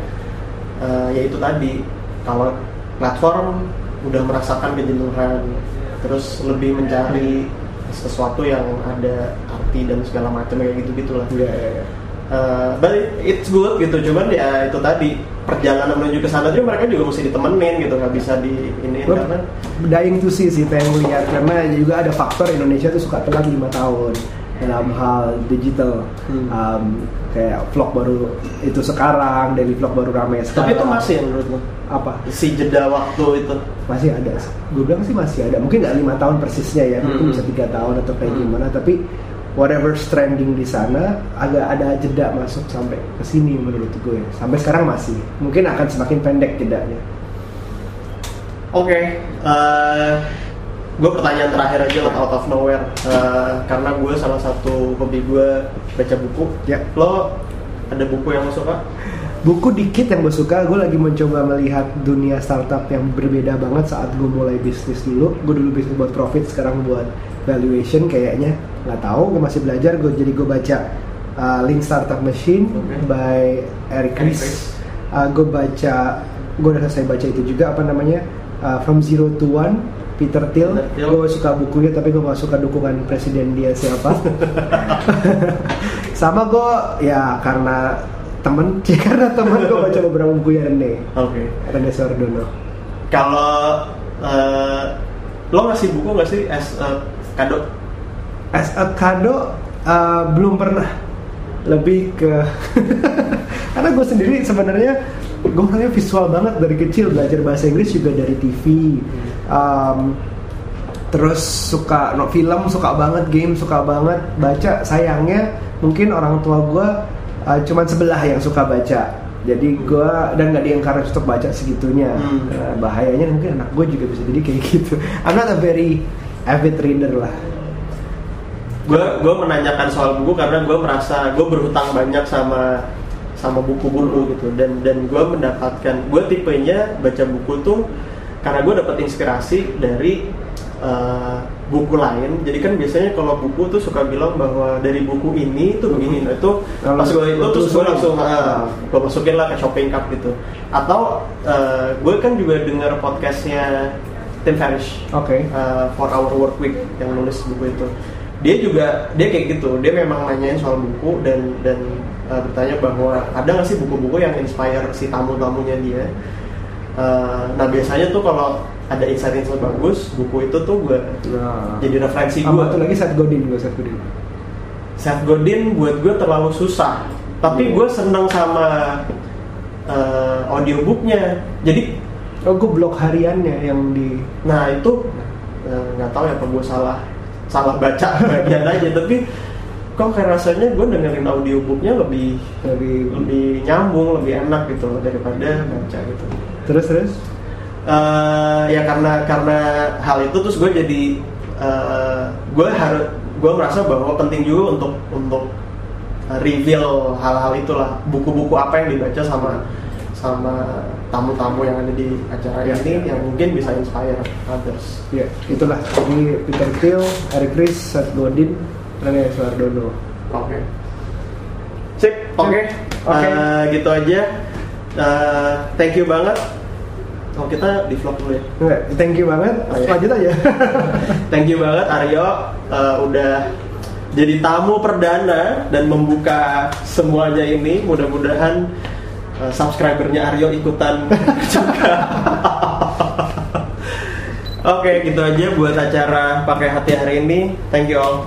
eh, ya itu tadi kalau platform udah merasakan kejenuhan terus lebih mencari sesuatu yang ada arti dan segala macam kayak gitu gitulah Iya, iya, iya. Uh, but it's good gitu. Cuman ya itu tadi perjalanan menuju ke sana juga mereka juga mesti ditemenin gitu. Nggak bisa di ini Gue karena dying to see sih pengen lihat karena juga ada faktor Indonesia tuh suka telat lima tahun. Dalam hal digital. Hmm. Um, kayak vlog baru itu sekarang dari vlog baru ramai sekarang tapi itu masih ya menurut lo apa? Si jeda waktu itu? Masih ada. Gue bilang sih masih ada. Mungkin nggak lima tahun persisnya ya. Mungkin Hmm. bisa tiga tahun atau kayak Hmm. gimana. Tapi whatever trending di sana agak ada jeda masuk sampai ke sini menurut gue. Sampai sekarang masih. Mungkin akan semakin pendek jedanya. Oke gue pertanyaan terakhir aja lah out of nowhere. Uh, karena gue salah satu hobi gue baca buku. Ya. lo ada buku yang lo suka? Buku dikit yang gue suka gue lagi mencoba melihat dunia startup yang berbeda banget saat gue mulai bisnis dulu. Gue dulu bisnis buat profit sekarang buat valuation kayaknya nggak tahu gue masih belajar gue jadi gue baca uh, Lean Startup Machine Oke. by Eric Ries. Uh, gue baca gue udah selesai baca itu juga apa namanya uh, From Zero to One Peter Thiel, gue suka bukunya tapi gue gak suka dukungan presiden dia siapa. Sama gue ya karena temen ya karena temen gue baca beberapa bukunya Rene oke. Rene Sordono. Kalau eh, lo ngasih buku nggak sih as a kado? As a kado uh, belum pernah. Lebih ke karena gue sendiri sebenarnya gue orangnya visual banget dari kecil belajar bahasa Inggris juga dari TV Um, terus suka no film suka banget game suka banget baca. Sayangnya mungkin orang tua gue uh, cuman sebelah yang suka baca. Jadi gue dan nggak di-encourage untuk baca segitunya. Hmm. Nah, bahayanya mungkin anak gue juga bisa jadi kayak gitu. I'm not a very avid reader lah gue gue menanyakan soal buku karena gue merasa gue berhutang banyak sama sama buku-buku gitu. Dan dan gue mendapatkan gue tipenya baca buku tuh karena gue dapat inspirasi dari eh, buku lain. Jadi kan biasanya kalau buku tuh suka bilang bahwa dari buku ini tuh begini nah itu pas gue itu terus gue langsung Ah. gue masukin lah ke shopping cart gitu. Atau eh, gue kan juga dengar podcastnya Tim Ferriss. Oke. Uh, for our work week yang nulis buku itu dia juga dia kayak gitu. Dia memang nanyain soal buku dan dan uh, bertanya bahwa ada nggak sih buku-buku yang inspire si tamu-tamunya dia? Uh, nah biasanya tuh kalau ada insight-insight bagus buku itu tuh gue nah. jadi referensi sama tuh gue lagi Seth Godin. Gue Seth Godin. Seth Godin buat gue terlalu susah. Tapi Iya. gue seneng sama uh, audiobooknya. Jadi oh gue blog hariannya yang di Nah itu nggak tahu ya apa gue salah salah baca bagian aja tapi kok kayak rasanya gue dengerin audiobooknya lebih dari lebih nyambung lebih enak gitu loh daripada baca gitu. terus terus Eh, ya karena karena hal itu terus gue jadi eh, gue harus gue merasa bahwa penting juga untuk untuk reveal hal-hal itulah buku-buku apa yang dibaca sama sama tamu-tamu yang ada di acara Ya, ini ya. yang mungkin bisa inspire others. ya itulah ini Peter Thiel Eric Ries Seth Godin Rene Suardono Oke. Sip, oke. Oke. Eh, gitu aja. Eh, thank you banget. Oh, kita di vlog dulu ya. Enggak, thank you banget Oh, iya. lanjut aja Thank you banget Aryo eh, udah jadi tamu perdana dan membuka semuanya ini. Mudah-mudahan eh, subscribernya Aryo ikutan juga. Oke, gitu aja buat acara pakai hati hari ini. Thank you all.